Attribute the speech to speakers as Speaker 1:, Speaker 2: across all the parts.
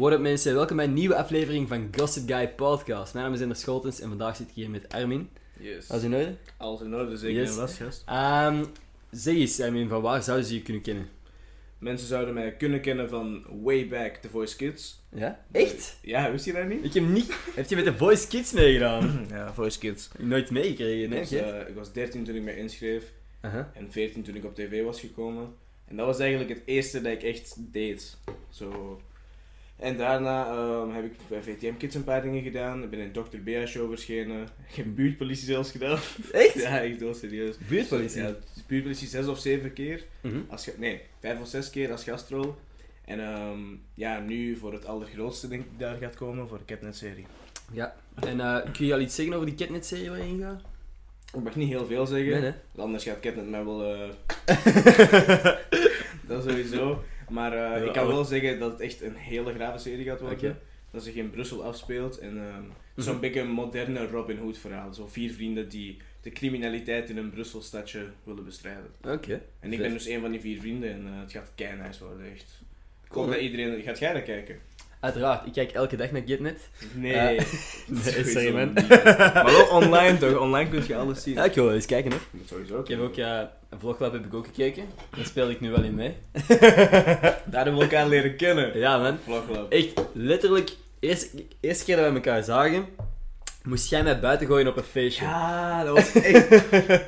Speaker 1: What up mensen, welkom bij een nieuwe aflevering van Gossip Guy Podcast. Mijn naam is Ender Scholtens en vandaag zit ik hier met Armin.
Speaker 2: Yes.
Speaker 1: Alles in orde?
Speaker 2: Alles in orde, zeker
Speaker 1: Yes.
Speaker 2: vast, gast.
Speaker 1: Ehm, zeg eens Armin, van waar zouden ze je kunnen kennen?
Speaker 2: Mensen zouden mij kunnen kennen van way back The Voice Kids.
Speaker 1: Ja? Echt?
Speaker 2: Ja, wist je dat niet?
Speaker 1: Ik heb niet... Heb je met de Voice Kids meegedaan?
Speaker 2: Ja, Voice Kids.
Speaker 1: Nooit meegekregen, nee?
Speaker 2: was,
Speaker 1: Oké.
Speaker 2: eh, ik was 13 toen ik me inschreef
Speaker 1: Aha.
Speaker 2: en 14 toen ik op tv was gekomen. En dat was eigenlijk het eerste dat ik echt deed. Zo. En daarna ehm, heb ik bij VTM Kids een paar dingen gedaan. Ik ben in Dr. Bea show verschenen. Ik heb buurtpolitie zelfs gedaan.
Speaker 1: Echt?
Speaker 2: ja, echt heel serieus.
Speaker 1: Buurtpolitie?
Speaker 2: Ja, buurtpolitie zes of zeven keer. Als, ga- nee, vijf of zes keer als gastrol. En ehm, ja, nu voor het allergrootste denk ik daar gaat komen, voor de Catnet-serie.
Speaker 1: Ja. En eh, kun je al iets zeggen over die Catnet-serie waarin je gaat?
Speaker 2: Ik mag niet heel veel zeggen,
Speaker 1: Nee,
Speaker 2: anders gaat Catnet mij wel... eh, dat sowieso. Maar eh, ik kan wel zeggen dat het echt een hele grave serie gaat worden. Dat zich in Brussel afspeelt. En ehm, het is
Speaker 1: Mhm.
Speaker 2: zo'n beetje een moderne Robin Hood verhaal. Zo vier vrienden die de criminaliteit in een Brussel stadje willen bestrijden.
Speaker 1: Oké.
Speaker 2: En ik ben dus een van die vier vrienden en eh, het gaat kei nice worden, echt. Ik hoop dat iedereen... Gaat jij dat kijken?
Speaker 1: Uiteraard, ik kijk elke dag naar Catnet.
Speaker 2: Nee.
Speaker 1: Eh, nee, sorry, man.
Speaker 2: Maar wel online toch? Online kun je alles zien.
Speaker 1: Ja, ik wil wel eens kijken, hè.
Speaker 2: Moet Sowieso.
Speaker 1: Ik heb ook... eh, een vloglab heb ik ook gekeken. Daar speel ik nu wel in mee.
Speaker 2: Daar hebben we elkaar leren kennen.
Speaker 1: Ja, man.
Speaker 2: Vloglab.
Speaker 1: Echt, letterlijk, eerste, eerste keer dat we elkaar zagen, moest jij mij buiten gooien op een feestje.
Speaker 2: Ja, dat was echt...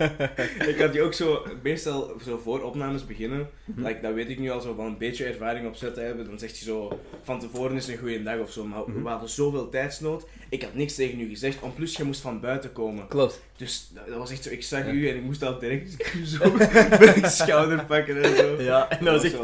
Speaker 2: ik had die ook zo, meestal zo voor opnames beginnen,
Speaker 1: Mhm.
Speaker 2: like, dat weet ik nu al zo van een beetje ervaring op zetten hebben, dan zegt je zo, van tevoren is een goede dag of zo, maar
Speaker 1: Mhm.
Speaker 2: we hadden zoveel tijdsnood, ik had niks tegen u gezegd, en plus je moest van buiten komen.
Speaker 1: Klopt.
Speaker 2: Dus dat, was echt zo, ik zag
Speaker 1: Ja.
Speaker 2: u en ik moest al direct zo mijn schouder pakken en zo.
Speaker 1: Ja, en dat was echt...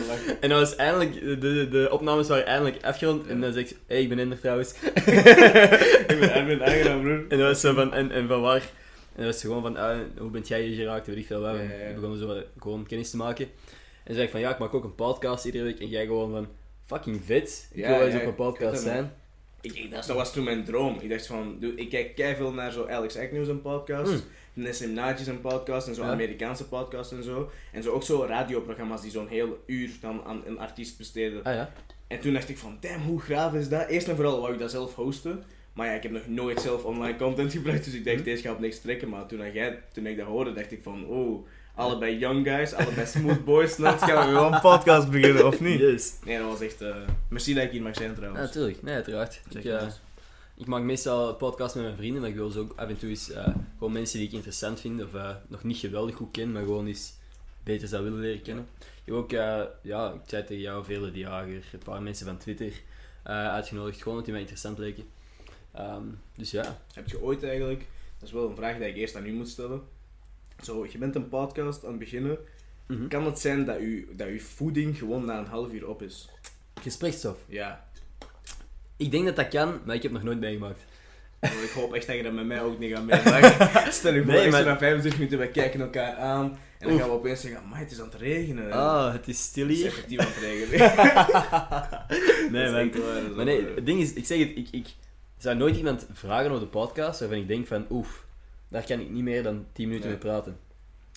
Speaker 1: En dat was eindelijk, de, de, de opnames waren eindelijk afgerond. En dan zeg ik, hé, hey, ik ben Ender trouwens.
Speaker 2: Ik ben Erwin aangenaam, broer.
Speaker 1: En dat was zo van, en, en van waar? En dat was gewoon van, ah, hoe bent jij hier geraakt? Weet ik veel
Speaker 2: ja, ja.
Speaker 1: We begonnen zo gewoon kennis te maken. En toen zei ik van, ja, ik maak ook een podcast iedere week. En jij gewoon van, fucking vet. Ik wil wel eens op een podcast zijn.
Speaker 2: Ik, ik, dat was toen mijn droom. Ik dacht van, dude, ik kijk keiveel naar zo Alex Agnews een podcast,
Speaker 1: Mm.
Speaker 2: Nessim Naadjes een podcast en zo
Speaker 1: Ja.
Speaker 2: Amerikaanse podcasts en zo. En zo ook zo radioprogramma's die zo'n heel uur dan aan een artiest besteden.
Speaker 1: Ah ja.
Speaker 2: En toen dacht ik van, damn, hoe graaf is dat? Eerst en vooral wou ik dat zelf hosten. Maar ja, ik heb nog nooit zelf online content gebruikt, dus ik dacht,
Speaker 1: Hm.
Speaker 2: deze gaat op niks trekken. Maar toen, jij, toen ik dat hoorde, dacht ik van, oh, allebei young guys, allebei smooth boys, snap je? Gaan we wel een podcast beginnen, of niet?
Speaker 1: Yes.
Speaker 2: Nee, dat was echt... eh merci dat ik hier mag zijn
Speaker 1: Ja,
Speaker 2: trouwens.
Speaker 1: natuurlijk. Nee, uiteraard. Ik, eh,
Speaker 2: eens.
Speaker 1: ik maak meestal podcasts met mijn vrienden, maar ik wil zo ook af en toe eens eh, gewoon mensen die ik interessant vind of eh, nog niet geweldig goed ken, maar gewoon eens beter zou willen leren kennen. Ik heb ook, eh, ja, ik zei tegen jou, Vele de Jager, een paar mensen van Twitter eh, uitgenodigd, gewoon omdat die mij interessant leken. Ehm, dus ja.
Speaker 2: Heb je ooit eigenlijk, dat is wel een vraag die ik eerst aan u moet stellen. Zo, je bent een podcast aan het beginnen.
Speaker 1: Mhm.
Speaker 2: Kan het zijn dat, u, dat uw voeding gewoon na een half uur op is?
Speaker 1: Gesprekstof.
Speaker 2: Ja.
Speaker 1: Ik denk dat dat kan, maar ik heb nog nooit meegemaakt.
Speaker 2: Want Ik hoop echt dat je dat met mij ook niet gaat meemaken. Stel je voor,
Speaker 1: Nee, maar-
Speaker 2: na 25 minuten, wij kijken elkaar aan. En dan
Speaker 1: Oef.
Speaker 2: gaan we opeens zeggen, maar het is aan het regenen.
Speaker 1: Ah, het is stil
Speaker 2: het is
Speaker 1: hier.
Speaker 2: effectief aan het regenen.
Speaker 1: Nee, man.
Speaker 2: waar,
Speaker 1: Maar nee, het ding is, ik zeg het, ik, ik zou nooit iemand vragen over de podcast waarvan ik denk van, oef, daar kan ik niet meer dan 10 minuten mee praten.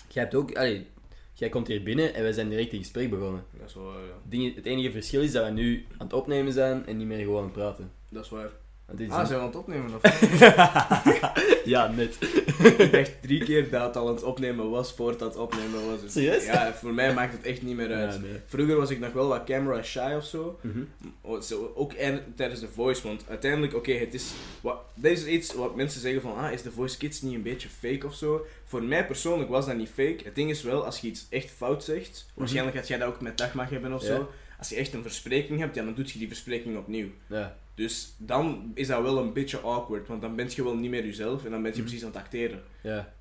Speaker 1: Jij hebt ook, allee, jij komt hier binnen en wij zijn direct in gesprek begonnen.
Speaker 2: Dat is wel, ja.
Speaker 1: Het enige verschil is dat we nu aan het opnemen zijn en niet meer gewoon aan het praten.
Speaker 2: Dat is waar.
Speaker 1: Want dit is
Speaker 2: Ah,
Speaker 1: een-
Speaker 2: zijn we aan het opnemen of
Speaker 1: ja, net.
Speaker 2: Ik dacht drie keer dat het al aan het opnemen was voordat het opnemen was. Dus
Speaker 1: Serieus?
Speaker 2: Ja, voor mij maakt het echt niet meer uit.
Speaker 1: Ja, nee.
Speaker 2: Vroeger was ik nog wel wat camera shy of zo.
Speaker 1: Mhm.
Speaker 2: Oh, zo, Ook en, tijdens de voice, want uiteindelijk, oké, het is. Wat, dit is iets wat mensen zeggen van, ah, is de voice kids niet een beetje fake of zo? Voor mij persoonlijk was dat niet fake. Het ding is wel, als je iets echt fout zegt, waarschijnlijk gaat jij dat ook met dag mag hebben of
Speaker 1: Mhm. Ja.
Speaker 2: zo. Als je echt een verspreking hebt, ja, dan doet je die verspreking opnieuw.
Speaker 1: Ja.
Speaker 2: Dus dan is dat wel een beetje awkward, want dan ben je wel niet meer jezelf en dan ben je
Speaker 1: Mhm.
Speaker 2: precies aan het acteren.
Speaker 1: Ja.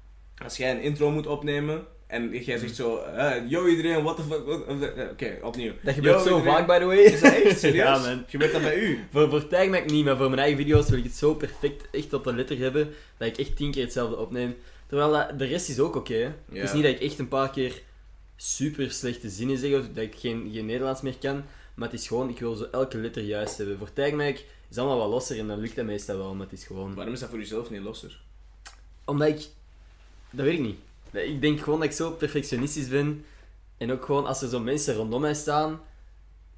Speaker 2: Als jij een intro moet opnemen en jij zegt zo, eh, yo iedereen, what the fuck, what- oké, opnieuw.
Speaker 1: Dat gebeurt
Speaker 2: Yo,
Speaker 1: zo
Speaker 2: iedereen.
Speaker 1: vaak, by the way.
Speaker 2: Is dat echt serieus?
Speaker 1: ja, man.
Speaker 2: Gebeurt dat bij u?
Speaker 1: Voor, voor Tagmac niet, maar voor mijn eigen video's wil ik het zo perfect echt op de letter hebben, dat ik echt tien keer hetzelfde opneem. Terwijl dat- de rest is ook oké. hè. Het is niet dat ik echt een paar keer super slechte zinnen zeg of dat ik geen, geen Nederlands meer kan, maar het is gewoon, ik wil zo elke letter juist hebben. Voor Tagmac is allemaal wat losser en dan lukt dat meestal wel, maar het is gewoon...
Speaker 2: Waarom is dat voor jezelf niet losser?
Speaker 1: Omdat ik... Dat weet ik niet. Ik denk gewoon dat ik zo perfectionistisch ben. En ook gewoon als er zo mensen rondom mij staan,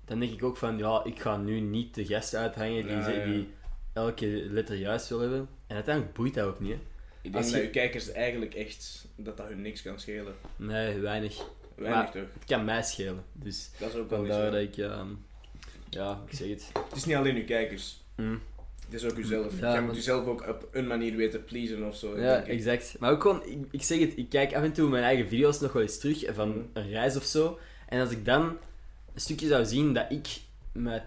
Speaker 1: dan denk ik ook van, ja, ik ga nu niet de gast uithangen die,
Speaker 2: Ja,
Speaker 1: ze-
Speaker 2: ja.
Speaker 1: die elke letter juist wil hebben. En uiteindelijk boeit dat ook niet, hè.
Speaker 2: Ik denk
Speaker 1: Als
Speaker 2: dat
Speaker 1: je-
Speaker 2: je kijkers eigenlijk echt, dat dat hun niks kan schelen.
Speaker 1: Nee, weinig.
Speaker 2: Weinig
Speaker 1: Maar-
Speaker 2: toch?
Speaker 1: Het kan mij schelen, dus
Speaker 2: Dat is ook wel
Speaker 1: vandaar dat ik, ehm, ja, ik zeg het.
Speaker 2: Het is niet alleen uw kijkers.
Speaker 1: Mm.
Speaker 2: Het is ook uzelf.
Speaker 1: Ja,
Speaker 2: je
Speaker 1: maar-
Speaker 2: moet jezelf ook op een manier weten pleasen of zo.
Speaker 1: Ja, exact. Maar ook gewoon, ik, ik zeg het, ik kijk af en toe mijn eigen video's nog wel eens terug van
Speaker 2: Mhm.
Speaker 1: een reis of zo. En als ik dan een stukje zou zien dat ik me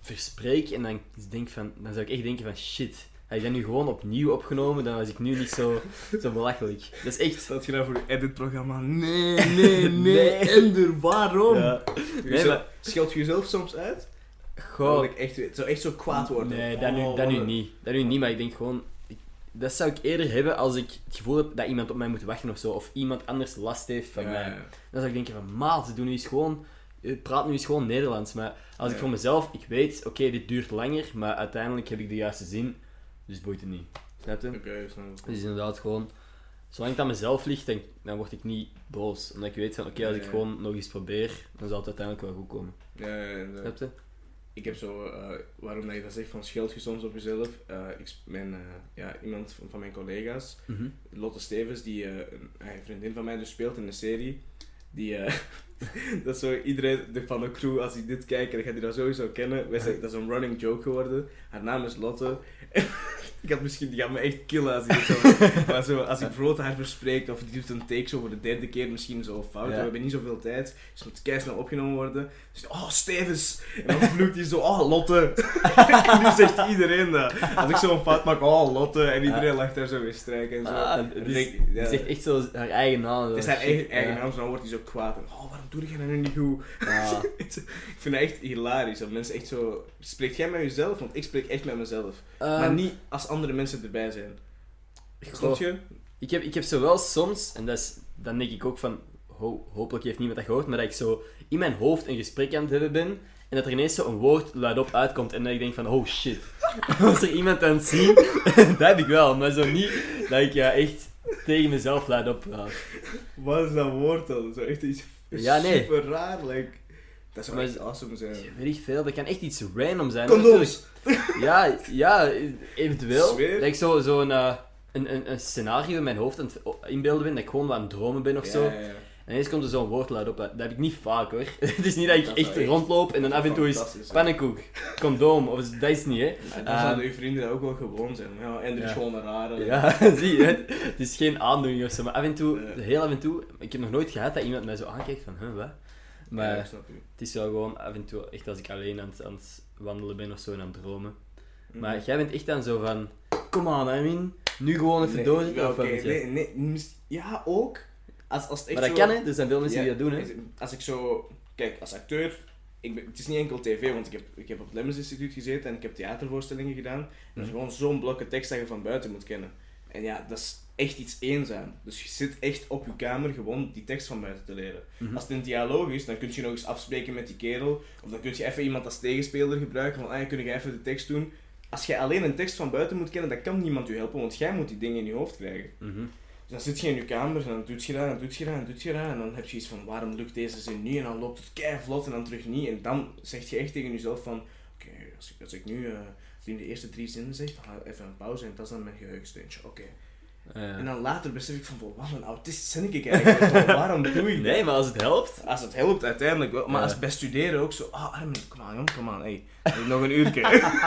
Speaker 1: verspreek en dan denk van, dan zou ik echt denken van shit. Ik dat nu gewoon opnieuw opgenomen, dan was ik nu niet zo, zo belachelijk. Dat is echt.
Speaker 2: Staat je nou voor je editprogramma? Nee, nee, nee.
Speaker 1: Nee.
Speaker 2: Ender, waarom?
Speaker 1: Ja. Nee,
Speaker 2: Zo-
Speaker 1: maar-
Speaker 2: Scheld je jezelf soms uit? Dat
Speaker 1: Goh,
Speaker 2: ik echt, het zou echt zo kwaad worden.
Speaker 1: Nee, dat nu,
Speaker 2: Oh,
Speaker 1: dat nu
Speaker 2: een-
Speaker 1: niet. Dat nu niet, maar ik denk gewoon... ik- dat zou ik eerder hebben als ik het gevoel heb dat iemand op mij moet wachten of zo. Of iemand anders last heeft van
Speaker 2: Ja,
Speaker 1: mij.
Speaker 2: ja.
Speaker 1: Dan zou ik denken van, maat, doe nu eens gewoon... eh, Praat nu eens gewoon Nederlands. Maar als ik voor mezelf, ik weet, oké, dit duurt langer, maar uiteindelijk heb ik de juiste zin. Dus boeit het niet. Snap je?
Speaker 2: Oké, snap ik.
Speaker 1: Dus inderdaad gewoon... Zolang het aan mezelf ligt, dan, dan word ik niet boos. Omdat ik weet van, oké, als ik gewoon nog eens probeer, dan zal het uiteindelijk wel goed komen.
Speaker 2: Ja, ja, ja.
Speaker 1: Snap je?
Speaker 2: Ik heb zo, eh, waarom dat je dat zegt van scheld je soms op jezelf. Eh, ik, mijn, eh, ja, iemand van, van mijn collega's,
Speaker 1: Mhm.
Speaker 2: Lotte Stevens, die een, een vriendin van mij dus speelt in de serie. Die, dat is zo, iedereen de- van de crew, als hij dit kijkt, dan gaat hij dat sowieso kennen. Wij zeggen, dat is een running joke geworden. Haar naam is Lotte. Ik had misschien, die gaat me echt killen als dit zo... maar zo, als hij bijvoorbeeld haar verspreekt, of die doet een take zo voor de derde keer, misschien zo fout.
Speaker 1: Ja.
Speaker 2: We hebben niet zoveel tijd, dus het moet keisnel opgenomen worden. Dus, oh, Stevens! En dan vloekt hij zo, oh, Lotte! en nu zegt iedereen dat. Als ik zo'n fout maak, oh, Lotte! En iedereen lacht daar zo weer strijken en zo.
Speaker 1: Ah,
Speaker 2: denk ik, ja.
Speaker 1: die zegt echt zo haar eigen naam.
Speaker 2: Het is haar eigen, naam, zo dan wordt hij zo kwaad. En, oh, waarom doe je dat nu niet goed?
Speaker 1: Ah.
Speaker 2: ik vind dat echt hilarisch. Dat mensen echt zo... Spreekt jij met jezelf? Want ik spreek echt met mezelf. maar
Speaker 1: Ehm,
Speaker 2: niet als andere mensen erbij zijn. Snap je?
Speaker 1: Ik heb, ik heb zo wel soms, en dat is, dan denk ik ook van, ho- hopelijk heeft niemand dat gehoord, maar dat ik zo in mijn hoofd een gesprek aan het hebben ben, en dat er ineens zo een woord luidop uitkomt, en dat ik denk van, oh shit, was er iemand aan het zien? dat heb ik wel, maar zo niet dat ik ja, echt tegen mezelf luidop praat.
Speaker 2: Wat is dat woord dan? Zo echt iets
Speaker 1: Ja, nee.
Speaker 2: super raar. Like, dat zou echt awesome zijn.
Speaker 1: Weet ik veel, dat kan echt iets random zijn.
Speaker 2: Condooms!
Speaker 1: Ja, ja, eventueel.
Speaker 2: Zweer.
Speaker 1: Dat ik zo, zo een, eh, een, een, een scenario in mijn hoofd aan het inbeelden ben, dat ik gewoon aan het dromen ben of
Speaker 2: Ja,
Speaker 1: zo.
Speaker 2: ja, ja.
Speaker 1: En ineens komt er zo'n woord luid op. Dat heb ik niet vaak hoor. Het is niet dat ik
Speaker 2: Dat
Speaker 1: echt rondloop en dan af en toe is
Speaker 2: zijn.
Speaker 1: pannenkoek, condoom, of dat is niet hè.
Speaker 2: Dan
Speaker 1: Ehm,
Speaker 2: zouden uw vrienden ook wel gewoon zijn. Ja, en er is
Speaker 1: Ja.
Speaker 2: gewoon een rare.
Speaker 1: Ja, zie je, het, het is geen aandoening of zo, maar af en toe,
Speaker 2: Ja.
Speaker 1: heel af en toe, ik heb nog nooit gehad dat iemand mij zo aankijkt van, huh, wat? Maar
Speaker 2: Ja, snap
Speaker 1: het is wel gewoon af en toe, echt als ik alleen aan het, aan het wandelen ben of zo en aan het dromen.
Speaker 2: Mhm.
Speaker 1: Maar jij bent echt dan zo van, come on, I mean, nu gewoon even
Speaker 2: Nee,
Speaker 1: doorzetten
Speaker 2: ja,
Speaker 1: of
Speaker 2: nee, nee, mis- ja, ook. Als, als het echt
Speaker 1: Maar dat
Speaker 2: zo-
Speaker 1: kan hè, er zijn veel mensen
Speaker 2: Ja,
Speaker 1: die dat doen hè.
Speaker 2: als- ik zo... Kijk, als acteur... Ik ben, het is niet enkel tv, want ik heb, ik heb op het Lemmens Instituut gezeten en ik heb theatervoorstellingen gedaan. En dat is
Speaker 1: Mhm.
Speaker 2: gewoon zo'n blokken tekst dat je van buiten moet kennen. En ja, dat is echt iets eenzaam. Dus je zit echt op je kamer gewoon die tekst van buiten te leren.
Speaker 1: Mhm.
Speaker 2: Als het een dialoog is, dan kun je nog eens afspreken met die kerel. Of dan kun je even iemand als tegenspeler gebruiken. Van, ah, kun je even de tekst doen. Als jij alleen een tekst van buiten moet kennen, dan kan niemand je helpen, want jij moet die dingen in je hoofd krijgen.
Speaker 1: Mhm.
Speaker 2: Dus dan zit je in je kamer en dan doet je dat, en dan doet je dat, en dan doet je dat. En dan heb je iets van, waarom lukt deze zin niet? En dan loopt het kei vlot en dan terug niet. En dan zeg je echt tegen jezelf van, oké, als, ik, als ik nu eh, in de eerste drie zinnen zeg, dan ga ik even een pauze en dat is dan mijn geheugensteuntje. Oké. En dan later besef ik van, wat een autist ben ik eigenlijk. Waarom doe ik dat?
Speaker 1: Nee, maar als het helpt,
Speaker 2: Als het helpt, uiteindelijk wel. Maar als bij studeren ook zo, ah Armin, kom aan jong, kom aan, hey. Nog een uurtje.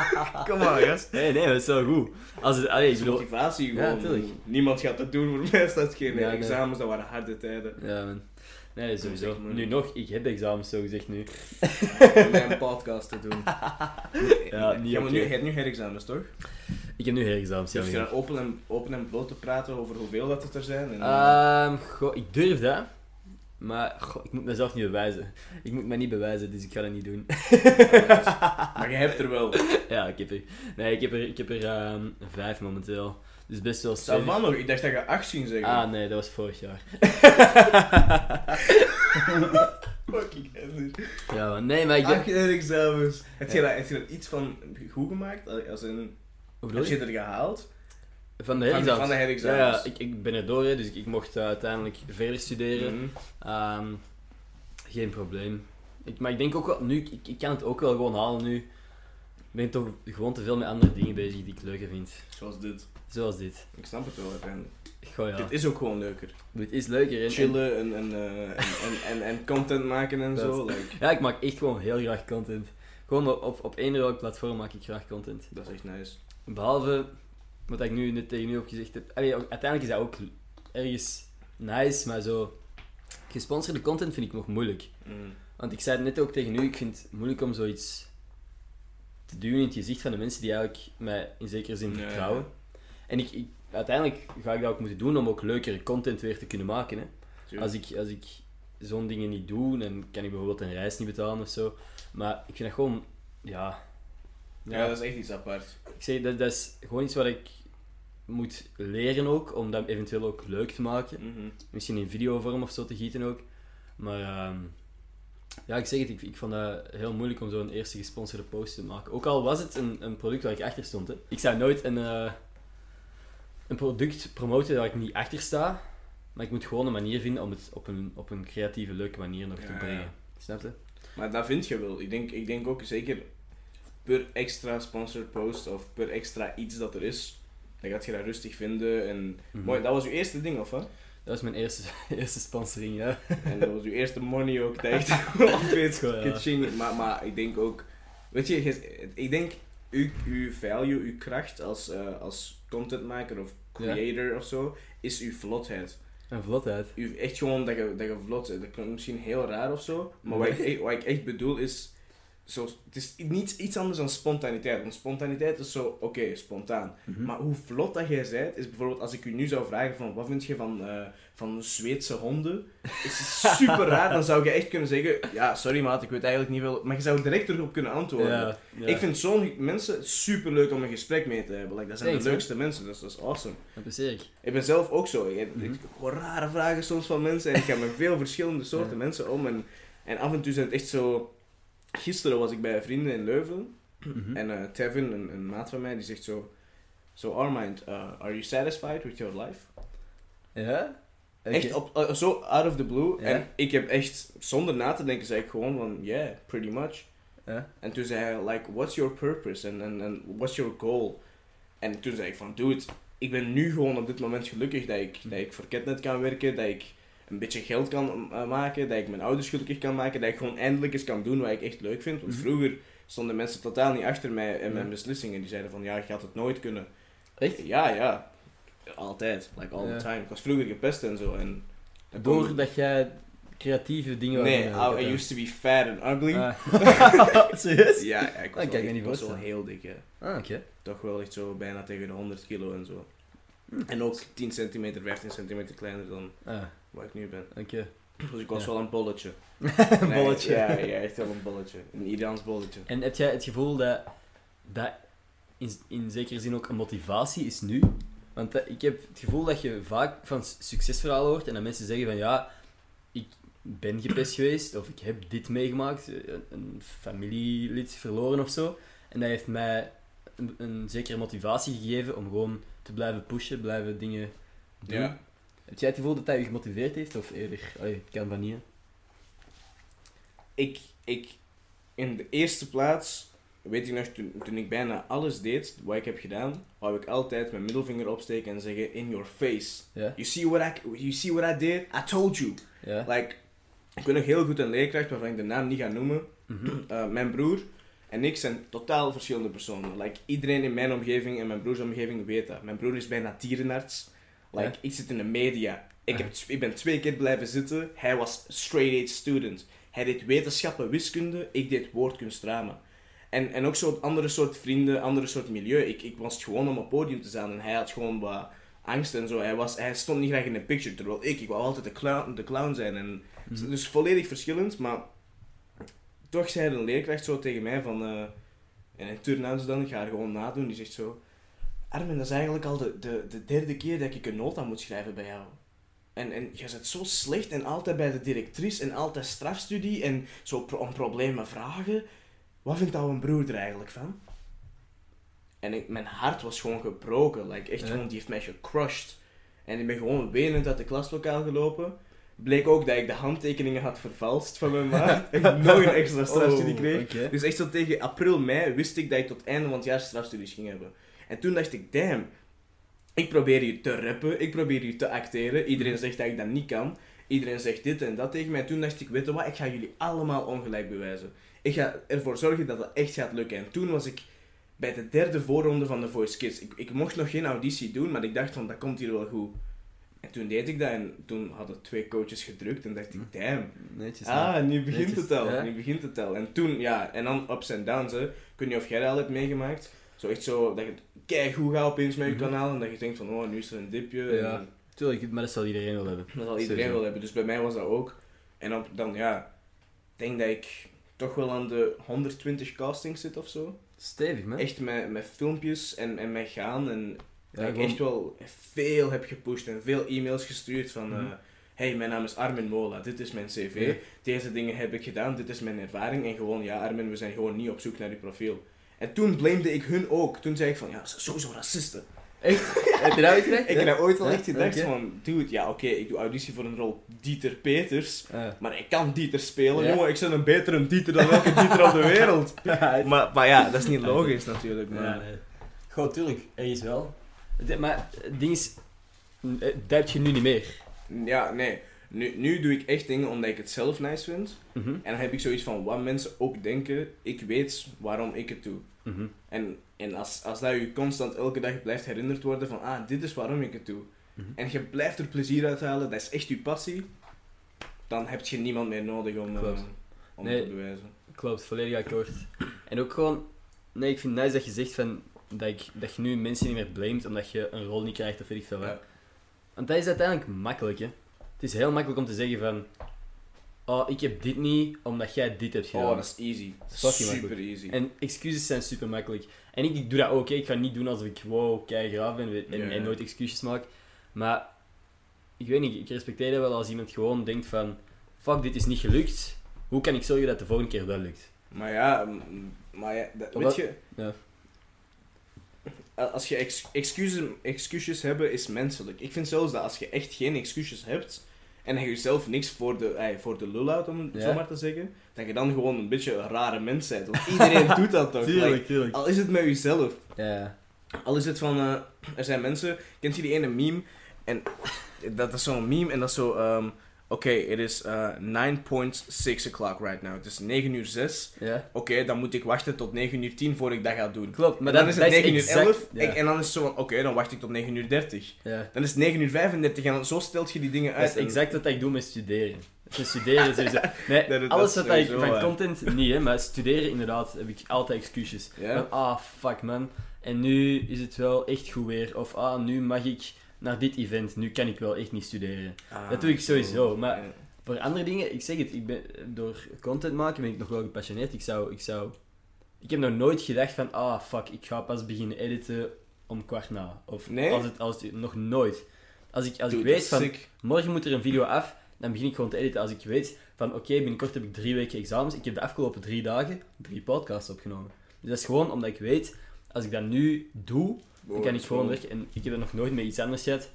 Speaker 2: kom aan, gast.
Speaker 1: nee, nee, dat is wel goed. Als het, allee, ik
Speaker 2: Motivatie
Speaker 1: Ja,
Speaker 2: gewoon. Niemand gaat dat doen, voor mij staat geen examens, dat waren harde tijden.
Speaker 1: Ja, man. Nee, sowieso.
Speaker 2: Dat
Speaker 1: Nu nog, ik heb examens zo gezegd nu.
Speaker 2: om mijn podcast te doen.
Speaker 1: Ja, niet
Speaker 2: je hebt nu herexamens, toch?
Speaker 1: Ik heb nu herexamens, ja.
Speaker 2: Durf je dan open en, open en bloot te praten over hoeveel dat het er zijn? En,
Speaker 1: Ehm, goh, ik durf dat. Maar goh, ik moet mezelf niet bewijzen. Ik moet mij niet bewijzen, dus ik ga dat niet doen.
Speaker 2: maar je hebt er wel.
Speaker 1: ja, ik heb er... Nee, ik heb er, ik heb er ehm, vijf momenteel. Dus best wel stevig.
Speaker 2: van nog, ik dacht dat je 8 ging zeggen.
Speaker 1: Ah, nee, dat was vorig jaar.
Speaker 2: Fucking.
Speaker 1: Ja, man. Nee, maar ik...
Speaker 2: Acht herexamens. Heb je,
Speaker 1: Ja.
Speaker 2: heb je daar iets van goed gemaakt? Als
Speaker 1: bedoel
Speaker 2: heb
Speaker 1: je?
Speaker 2: je er gehaald?
Speaker 1: Van de
Speaker 2: Van,
Speaker 1: herexamens?
Speaker 2: van de
Speaker 1: Ja,
Speaker 2: herexamens.
Speaker 1: ja ik, ik ben er door, hè, dus ik, ik mocht eh, uiteindelijk verder studeren.
Speaker 2: Mhm.
Speaker 1: Ehm, geen probleem. Ik, maar ik denk ook wel, nu, ik, ik kan het ook wel gewoon halen nu. Ik ben toch gewoon te veel met andere dingen bezig die ik leuker vind.
Speaker 2: Zoals dit.
Speaker 1: Zoals dit.
Speaker 2: Ik snap het wel uiteindelijk.
Speaker 1: Goh, ja.
Speaker 2: Dit is ook gewoon leuker.
Speaker 1: Dit is leuker. En,
Speaker 2: Chillen en, en, eh, en, en, en, en content maken en zo. Like,
Speaker 1: Ja, ik maak echt gewoon heel graag content. Gewoon op, op, op één welk platform maak ik graag content.
Speaker 2: dat is echt nice.
Speaker 1: Behalve wat ik nu net tegen u heb gezegd heb. Allee, ook- uiteindelijk is dat ook ergens nice, maar zo. Gesponsorde content vind ik nog moeilijk.
Speaker 2: Mm.
Speaker 1: Want ik zei het net ook tegen u, ik vind het moeilijk om zoiets te duwen in het gezicht van de mensen die eigenlijk mij in zekere zin vertrouwen. En ik, ik, uiteindelijk ga ik dat ook moeten doen om ook leukere content weer te kunnen maken. Hè.
Speaker 2: Tuurlijk.
Speaker 1: Als ik, als ik zo'n dingen niet doe, dan kan ik bijvoorbeeld een reis niet betalen of zo. Maar ik vind dat gewoon, ja.
Speaker 2: Ja, dat is echt iets apart.
Speaker 1: Ik zeg, dat, dat is gewoon iets wat ik moet leren ook, om dat eventueel ook leuk te maken.
Speaker 2: Mhm.
Speaker 1: Misschien in videovorm of zo te gieten ook. Maar ehm, ja, ik zeg het, ik, ik vond dat heel moeilijk om zo'n eerste gesponsorde post te maken. Ook al was het een, een product waar ik achter stond. Hè. Ik zou nooit een, eh, een product promoten waar ik niet achter sta. Maar ik moet gewoon een manier vinden om het op een, op een creatieve, leuke manier nog te brengen.
Speaker 2: ja.
Speaker 1: Snap je?
Speaker 2: Maar dat vind je wel. Ik denk, ik denk ook zeker per extra sponsored post of per extra iets dat er is, dan gaat je dat rustig vinden. En
Speaker 1: Mhm.
Speaker 2: mooi, dat was je eerste ding, of wat?
Speaker 1: Dat was mijn eerste, eerste sponsoring, ja.
Speaker 2: En dat was je eerste money ook, dat echt
Speaker 1: ja.
Speaker 2: kaching. Maar, maar ik denk ook, weet je, je- ik denk uw, uw value, uw kracht als, eh, als contentmaker of creator of zo, is uw vlotheid.
Speaker 1: En vlotheid.
Speaker 2: Uw, echt gewoon dat je, dat je vlot bent. Dat klinkt misschien heel raar of zo, maar wat ik, echt- wat ik echt bedoel is, zo, het is niet iets anders dan spontaniteit. Want spontaniteit is zo, oké, spontaan.
Speaker 1: Mhm.
Speaker 2: Maar hoe vlot dat jij bent, is bijvoorbeeld als ik u nu zou vragen van wat vind je van, eh, van Zweedse honden, is super raar. Dan zou je echt kunnen zeggen, ja, sorry maat, ik weet eigenlijk niet wel. Maar je zou direct erop kunnen antwoorden.
Speaker 1: Ja, ja.
Speaker 2: Ik vind zo'n mensen super leuk om een gesprek mee te hebben. Like, dat zijn
Speaker 1: Thanks,
Speaker 2: de
Speaker 1: man.
Speaker 2: leukste mensen, dus dat is awesome.
Speaker 1: Dat ik.
Speaker 2: Ik ben zelf ook zo. Ik, heb- ik hoor rare vragen soms van mensen en ik ga met veel verschillende soorten
Speaker 1: Ja.
Speaker 2: mensen om. En, en af en toe zijn het echt zo. Gisteren was ik bij vrienden in Leuven
Speaker 1: Mhm.
Speaker 2: en eh, Tevin, een, een maat van mij, die zegt zo: So, Armind, uh, are you satisfied with your life?
Speaker 1: Ja?
Speaker 2: Echt op, eh, zo out of the blue.
Speaker 1: Ja.
Speaker 2: En ik heb echt, zonder na te denken, zei ik gewoon van: Yeah, pretty much.
Speaker 1: Ja?
Speaker 2: En toen zei hij, like, what's your purpose? En and, and what's your goal? En toen zei ik van, dude, ik ben nu gewoon op dit moment gelukkig dat ik, dat ik voor Ketnet kan werken, dat ik een beetje geld kan eh, maken, dat ik mijn ouders gelukkig kan maken, dat ik gewoon eindelijk eens kan doen wat ik echt leuk vind. Want
Speaker 1: Mhm.
Speaker 2: vroeger stonden mensen totaal niet achter mij en mijn
Speaker 1: Ja.
Speaker 2: beslissingen. Die zeiden van, ja, je gaat het nooit kunnen.
Speaker 1: Echt?
Speaker 2: Ja, ja. Altijd. Like all
Speaker 1: Ja.
Speaker 2: the time. Ik was vroeger gepest en zo. En dat
Speaker 1: Doordat jij creatieve dingen
Speaker 2: Nee, I, I used to be fat and ugly.
Speaker 1: Ah. Serieus?
Speaker 2: Ja, ja, ik was,
Speaker 1: Dat
Speaker 2: wel,
Speaker 1: ik
Speaker 2: ik was heel dik, hè.
Speaker 1: Ah, oké.
Speaker 2: toch wel echt zo bijna tegen de 100 kilo en zo.
Speaker 1: Hm.
Speaker 2: En ook 10 centimeter, 15 centimeter kleiner dan
Speaker 1: Ah,
Speaker 2: waar ik nu ben.
Speaker 1: oké.
Speaker 2: Dus ik was
Speaker 1: Ja.
Speaker 2: wel een bolletje.
Speaker 1: Een
Speaker 2: Nee,
Speaker 1: bolletje.
Speaker 2: Ja, ja, echt wel een bolletje. Een Iraans bolletje.
Speaker 1: En heb jij het gevoel dat dat in, in zekere zin ook een motivatie is nu? Want eh, ik heb het gevoel dat je vaak van succesverhalen hoort en dat mensen zeggen van ja, ik ben gepest geweest of ik heb dit meegemaakt, eh, een, een familielid verloren of zo. En dat heeft mij een, een zekere motivatie gegeven om gewoon te blijven pushen, blijven dingen doen.
Speaker 2: Ja.
Speaker 1: Heb jij het gevoel dat dat je gemotiveerd heeft of eerder? Allee, het kan van niet. hè?
Speaker 2: Ik, ik, in de eerste plaats, weet ik nog, toen, toen ik bijna alles deed wat ik heb gedaan, wou ik altijd mijn middelvinger opsteken en zeggen, in your face.
Speaker 1: Ja?
Speaker 2: You see what I, you see what I did? I told you.
Speaker 1: Ja?
Speaker 2: Like, ik ben nog heel goed een leerkracht waarvan ik de naam niet ga noemen.
Speaker 1: Mhm.
Speaker 2: Uh, mijn broer en ik zijn totaal verschillende personen. Like, iedereen in mijn omgeving en mijn broers omgeving weet dat. Mijn broer is bijna dierenarts. Like,
Speaker 1: Ja.
Speaker 2: Ik zit in de media. Ik, heb, ik ben twee keer blijven zitten. Hij was straight A student. Hij deed wetenschappen, wiskunde. Ik deed woordkunst, drama. En, en ook zo'n andere soort vrienden, andere soort milieu. Ik, ik was gewoon om op het podium te staan en hij had gewoon wat angst en zo. Hij, was, hij stond niet graag in de picture, terwijl ik, ik wou altijd de clown, de clown zijn. En,
Speaker 1: Mhm.
Speaker 2: Dus volledig verschillend, maar toch zei een leerkracht zo tegen mij van... eh en in turnouts dan, ik ga er gewoon nadoen, die zegt zo... Armin, dat is eigenlijk al de, de, de derde keer dat ik een nota moet schrijven bij jou. En, en je zit zo slecht en altijd bij de directrice en altijd strafstudie en zo pro om problemen vragen. Wat vindt jouw broer er eigenlijk van? En ik, mijn hart was gewoon gebroken. Like, echt gewoon, die heeft mij gecrushed. En ik ben gewoon wenend uit de klaslokaal gelopen. bleek ook dat ik de handtekeningen had vervalst van mijn maat. en ik nog een extra strafstudie
Speaker 1: Oh,
Speaker 2: kreeg. Dus echt zo tegen april, mei wist ik dat ik tot het einde van het jaar strafstudies ging hebben. En toen dacht ik, damn, ik probeer hier te rappen, ik probeer hier te acteren. Iedereen zegt dat ik dat niet kan. Iedereen zegt dit en dat tegen mij. En toen dacht ik, weet je wat, ik ga jullie allemaal ongelijk bewijzen. Ik ga ervoor zorgen dat dat echt gaat lukken. En toen was ik bij de derde voorronde van de Voice Kids. Ik, ik mocht nog geen auditie doen, maar ik dacht van, dat komt hier wel goed. En toen deed ik dat en toen hadden twee coaches gedrukt en dacht ik, damn,
Speaker 1: Netjes.
Speaker 2: Ah, nu begint
Speaker 1: Netjes,
Speaker 2: het al.
Speaker 1: ja.
Speaker 2: Nu begint het al. En toen, ja, en dan ups en downs, hè. Ik weet niet of jij dat al hebt meegemaakt. Zo echt zo, dat je kijk hoe gaat opeens met je kanaal en dat je denkt van, oh, nu is er een dipje.
Speaker 1: Ja.
Speaker 2: En
Speaker 1: Tuurlijk, maar dat zal iedereen wel hebben.
Speaker 2: dat zal iedereen wel hebben. Dus bij mij was dat ook. En op, dan, ja, ik denk dat ik toch wel aan de 120 castings zit of zo.
Speaker 1: Stevig, man.
Speaker 2: Echt met, met filmpjes en, en met gaan. En dat ik
Speaker 1: gewoon-
Speaker 2: echt wel veel heb gepusht en veel e-mails gestuurd van... Eh, hey, mijn naam is Armin Mola, dit is mijn cv.
Speaker 1: Ja.
Speaker 2: Deze dingen heb ik gedaan, dit is mijn ervaring. En gewoon, ja Armin, we zijn gewoon niet op zoek naar je profiel. En toen blamede ik hun ook. Toen zei ik van, ja, sowieso racisten.
Speaker 1: Echt? Heb je dat ooit gedacht?
Speaker 2: Ik heb ooit wel echt gedacht
Speaker 1: Oké.
Speaker 2: van, dude, ja oké, ik doe auditie voor een rol Dieter Peters. Maar ik kan Dieter spelen, jongen. Ik ben een betere Dieter dan welke Dieter op de wereld.
Speaker 1: Ja,
Speaker 2: Maar, maar ja, dat is niet logisch natuurlijk. Maar...
Speaker 1: Ja, nee. Goh, tuurlijk, ergens wel. Het- Maar het ding is, eh, dat heb je nu niet meer.
Speaker 2: Ja, nee. Nu, nu doe ik echt dingen omdat ik het zelf nice vind.
Speaker 1: Mhm.
Speaker 2: En dan heb ik zoiets van wat mensen ook denken. Ik weet waarom ik het doe.
Speaker 1: Mhm.
Speaker 2: En, en als, als dat je constant elke dag blijft herinnerd worden van ah, dit is waarom ik het doe.
Speaker 1: Mhm.
Speaker 2: En je blijft er plezier uit halen, dat is echt je passie. Dan heb je niemand meer nodig om, eh, om
Speaker 1: Nee.
Speaker 2: te bewijzen.
Speaker 1: Klopt, volledig akkoord. En ook gewoon, nee, ik vind het nice dat je zegt van, dat, ik, dat je nu mensen niet meer blamet omdat je een rol niet krijgt of weet ik veel wat.
Speaker 2: Ja.
Speaker 1: Want dat is uiteindelijk makkelijk, hè. Het is heel makkelijk om te zeggen van, oh, ik heb dit niet omdat jij dit hebt gedaan.
Speaker 2: Oh, dat is easy.
Speaker 1: Fucking
Speaker 2: Super
Speaker 1: makkelijk.
Speaker 2: easy.
Speaker 1: En excuses zijn super makkelijk. En ik, ik doe dat ook, hè. ik ga niet doen alsof ik wow, kei graaf ben en,
Speaker 2: Ja,
Speaker 1: en
Speaker 2: ja.
Speaker 1: nooit excuses maak. Maar, ik weet niet, ik respecteer dat wel als iemand gewoon denkt van, fuck, dit is niet gelukt. Hoe kan ik zorgen dat de volgende keer wel lukt?
Speaker 2: Maar ja, mm, maar ja dat,
Speaker 1: Wat-
Speaker 2: weet je...
Speaker 1: Ja.
Speaker 2: Als je ex excuses, excuses hebben, is menselijk. Ik vind zelfs dat als je echt geen excuses hebt en je jezelf niks voor de, eh, voor de lul houdt, om het zo maar te zeggen, dat je dan gewoon een beetje een rare mens bent. Want iedereen doet dat toch? Like,
Speaker 1: tuurlijk.
Speaker 2: al is het met jezelf.
Speaker 1: Ja,
Speaker 2: Al is het van, eh, er zijn mensen, kent je die ene meme? En dat is zo'n meme en dat is zo, ehm, oké, het is eh 9.6 o'clock right now. Het is 9 uur 6.
Speaker 1: ja.
Speaker 2: Oké, dan moet ik wachten tot 9 uur 10 voor ik dat ga doen.
Speaker 1: Klopt, maar
Speaker 2: dan
Speaker 1: dat,
Speaker 2: is het
Speaker 1: dat
Speaker 2: 9 uur
Speaker 1: exact-
Speaker 2: 11
Speaker 1: Ja.
Speaker 2: en, dan is het zo van, oké, dan wacht ik tot 9 uur 30.
Speaker 1: ja.
Speaker 2: Dan is het 9 uur 35 en zo stelt je die dingen
Speaker 1: Dat
Speaker 2: uit.
Speaker 1: is
Speaker 2: en-
Speaker 1: exact wat ik doe met studeren. Met studeren sowieso. Nee,
Speaker 2: Dat- dat
Speaker 1: alles
Speaker 2: is
Speaker 1: wat ik van content niet, hè, maar studeren inderdaad heb ik altijd excuses. Ah, fuck man. En nu is het wel echt goed weer. Of ah, nu mag ik naar dit event. Nu kan ik wel echt niet studeren.
Speaker 2: Ah,
Speaker 1: dat doe ik sowieso, maar-
Speaker 2: Ja.
Speaker 1: Voor andere dingen, ik zeg het, ik ben, door content maken ben ik nog wel gepassioneerd. Ik zou, ik zou... Ik heb nog nooit gedacht van, ah, fuck, ik ga pas beginnen editen om kwart na. Of
Speaker 2: Nee?
Speaker 1: als het, als het, nog nooit. Als ik, als ik weet van,
Speaker 2: sick.
Speaker 1: morgen moet er een video af, dan begin ik gewoon te editen. Als ik weet van, oké, binnenkort heb ik drie weken examens. Ik heb de afgelopen drie dagen drie podcasts opgenomen. Dus dat is gewoon omdat ik weet, als ik dat nu doe,
Speaker 2: Oh,
Speaker 1: kan ik
Speaker 2: is
Speaker 1: gewoon weg. En ik heb dat nog nooit met iets anders gehad.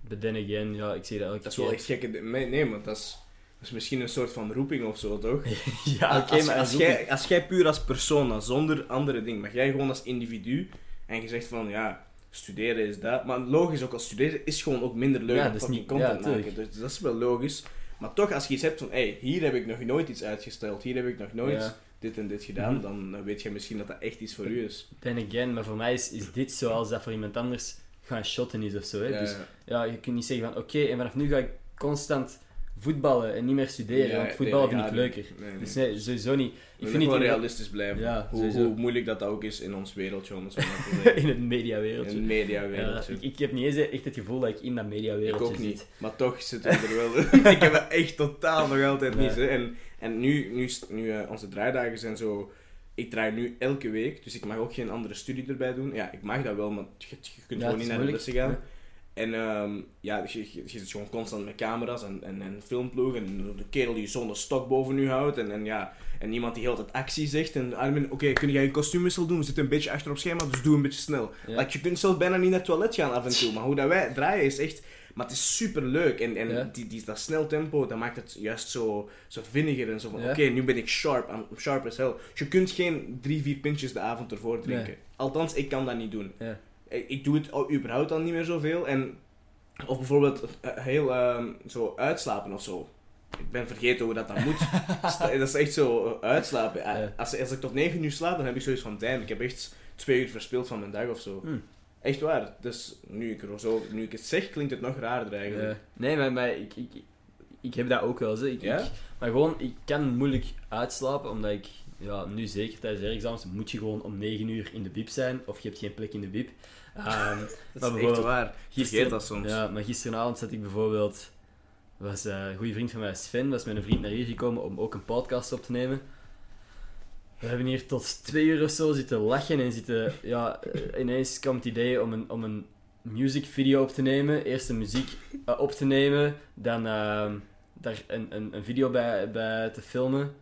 Speaker 1: But then again, ja, ik zie dat elke
Speaker 2: Dat is wel
Speaker 1: keer.
Speaker 2: echt gekke... Nee, nee, maar dat is, dat is misschien een soort van roeping of zo, toch?
Speaker 1: ja, oké,
Speaker 2: als,
Speaker 1: maar
Speaker 2: als, jij, als jij puur als persona, zonder andere dingen, maar jij gewoon als individu, en je zegt van, ja, studeren is dat, maar logisch ook, als studeren is gewoon ook minder leuk
Speaker 1: Ja,
Speaker 2: dan
Speaker 1: dat is
Speaker 2: fucking
Speaker 1: niet-
Speaker 2: content
Speaker 1: ja,
Speaker 2: maken, dus dat is wel logisch. Maar toch, als je iets hebt van, hé, hey, hier heb ik nog nooit iets uitgesteld, hier heb ik nog nooit
Speaker 1: Ja.
Speaker 2: dit en dit gedaan,
Speaker 1: Mhm.
Speaker 2: dan dan weet je misschien dat dat echt iets voor u is.
Speaker 1: Then again, maar voor mij is, is dit zoals dat voor iemand anders gaan shotten is of zo. Hè?
Speaker 2: Ja,
Speaker 1: Dus
Speaker 2: ja.
Speaker 1: ja, je kunt niet zeggen van oké, en vanaf nu ga ik constant voetballen en niet meer studeren,
Speaker 2: Ja,
Speaker 1: want voetballen
Speaker 2: nee,
Speaker 1: vind ik leuker.
Speaker 2: nee, nee.
Speaker 1: Dus nee, sowieso niet.
Speaker 2: Ik vind het
Speaker 1: het
Speaker 2: wel
Speaker 1: in,
Speaker 2: realistisch blijven.
Speaker 1: Ja,
Speaker 2: hoe, moeilijk dat ook is in ons wereldje, om het zo maar te zeggen.
Speaker 1: in het
Speaker 2: in
Speaker 1: mediawereldje.
Speaker 2: een
Speaker 1: Ja,
Speaker 2: mediawereldje.
Speaker 1: ik, ik heb niet eens echt het gevoel dat ik in dat
Speaker 2: Ik
Speaker 1: mediawereldje
Speaker 2: ook niet.
Speaker 1: zit.
Speaker 2: Maar toch zitten we er wel. ik heb het echt totaal nog altijd niet. Hè. En, en nu, nu, nu eh, onze draaidagen zijn zo. Ik draai nu elke week, dus ik mag ook geen andere studie erbij doen. Ja, ik mag dat wel, maar je, je kunt gewoon
Speaker 1: het
Speaker 2: niet naar de lessen gaan. En ehm, ja, je, je, je zit gewoon constant met camera's en, en, en filmploeg. En de kerel die zonder stok boven u houdt. En, en, ja, en iemand die heel actie zegt. En Armin, oké, kun jij je kostuumwissel doen? We zitten een beetje achter op schema, dus doe een beetje snel.
Speaker 1: Ja.
Speaker 2: Like, je kunt zelfs bijna niet naar het toilet gaan af en toe. Maar hoe dat wij draaien is echt... Maar het is super leuk. En, en
Speaker 1: Ja.
Speaker 2: die, die, dat snel tempo, dat maakt het juist zo, zo vinniger. En zo van,
Speaker 1: Ja.
Speaker 2: oké, nu ben ik sharp. I'm sharp as hell. Je kunt geen drie, vier pintjes de avond ervoor drinken.
Speaker 1: Nee.
Speaker 2: Althans, ik kan dat niet doen.
Speaker 1: Ja.
Speaker 2: Ik, ik doe het überhaupt al niet meer zoveel. En, of bijvoorbeeld eh, heel ehm, zo uitslapen of zo. Ik ben vergeten hoe dat dan moet. Dat is echt zo eh, uitslapen. Eh,
Speaker 1: Ja.
Speaker 2: Als, als ik tot 9 uur slaap, dan heb ik zoiets van, damn, ik heb echt twee uur verspild van mijn dag of zo.
Speaker 1: Hm.
Speaker 2: Echt waar. Dus nu ik, er zo, nu ik het zeg, klinkt het nog raarder eigenlijk.
Speaker 1: Nee, maar, maar ik, ik, ik heb dat ook wel. Ik,
Speaker 2: Ja?
Speaker 1: ik- maar gewoon, ik kan moeilijk uitslapen, omdat ik, ja, nu zeker tijdens de examens, moet je gewoon om 9 uur in de bib zijn, of je hebt geen plek in de bib. Ehm,
Speaker 2: Dat is echt waar. Vergeet dat soms.
Speaker 1: Ja, maar gisteravond zat ik bijvoorbeeld... was eh, een goede vriend van mij, Sven, was met een vriend naar hier gekomen om ook een podcast op te nemen. We hebben hier tot twee uur of zo zitten lachen en zitten... Ja, eh, ineens kwam het idee om een, om een music video op te nemen. Eerst een muziek eh, op te nemen, dan ehm, daar een, een, een video bij, bij te filmen.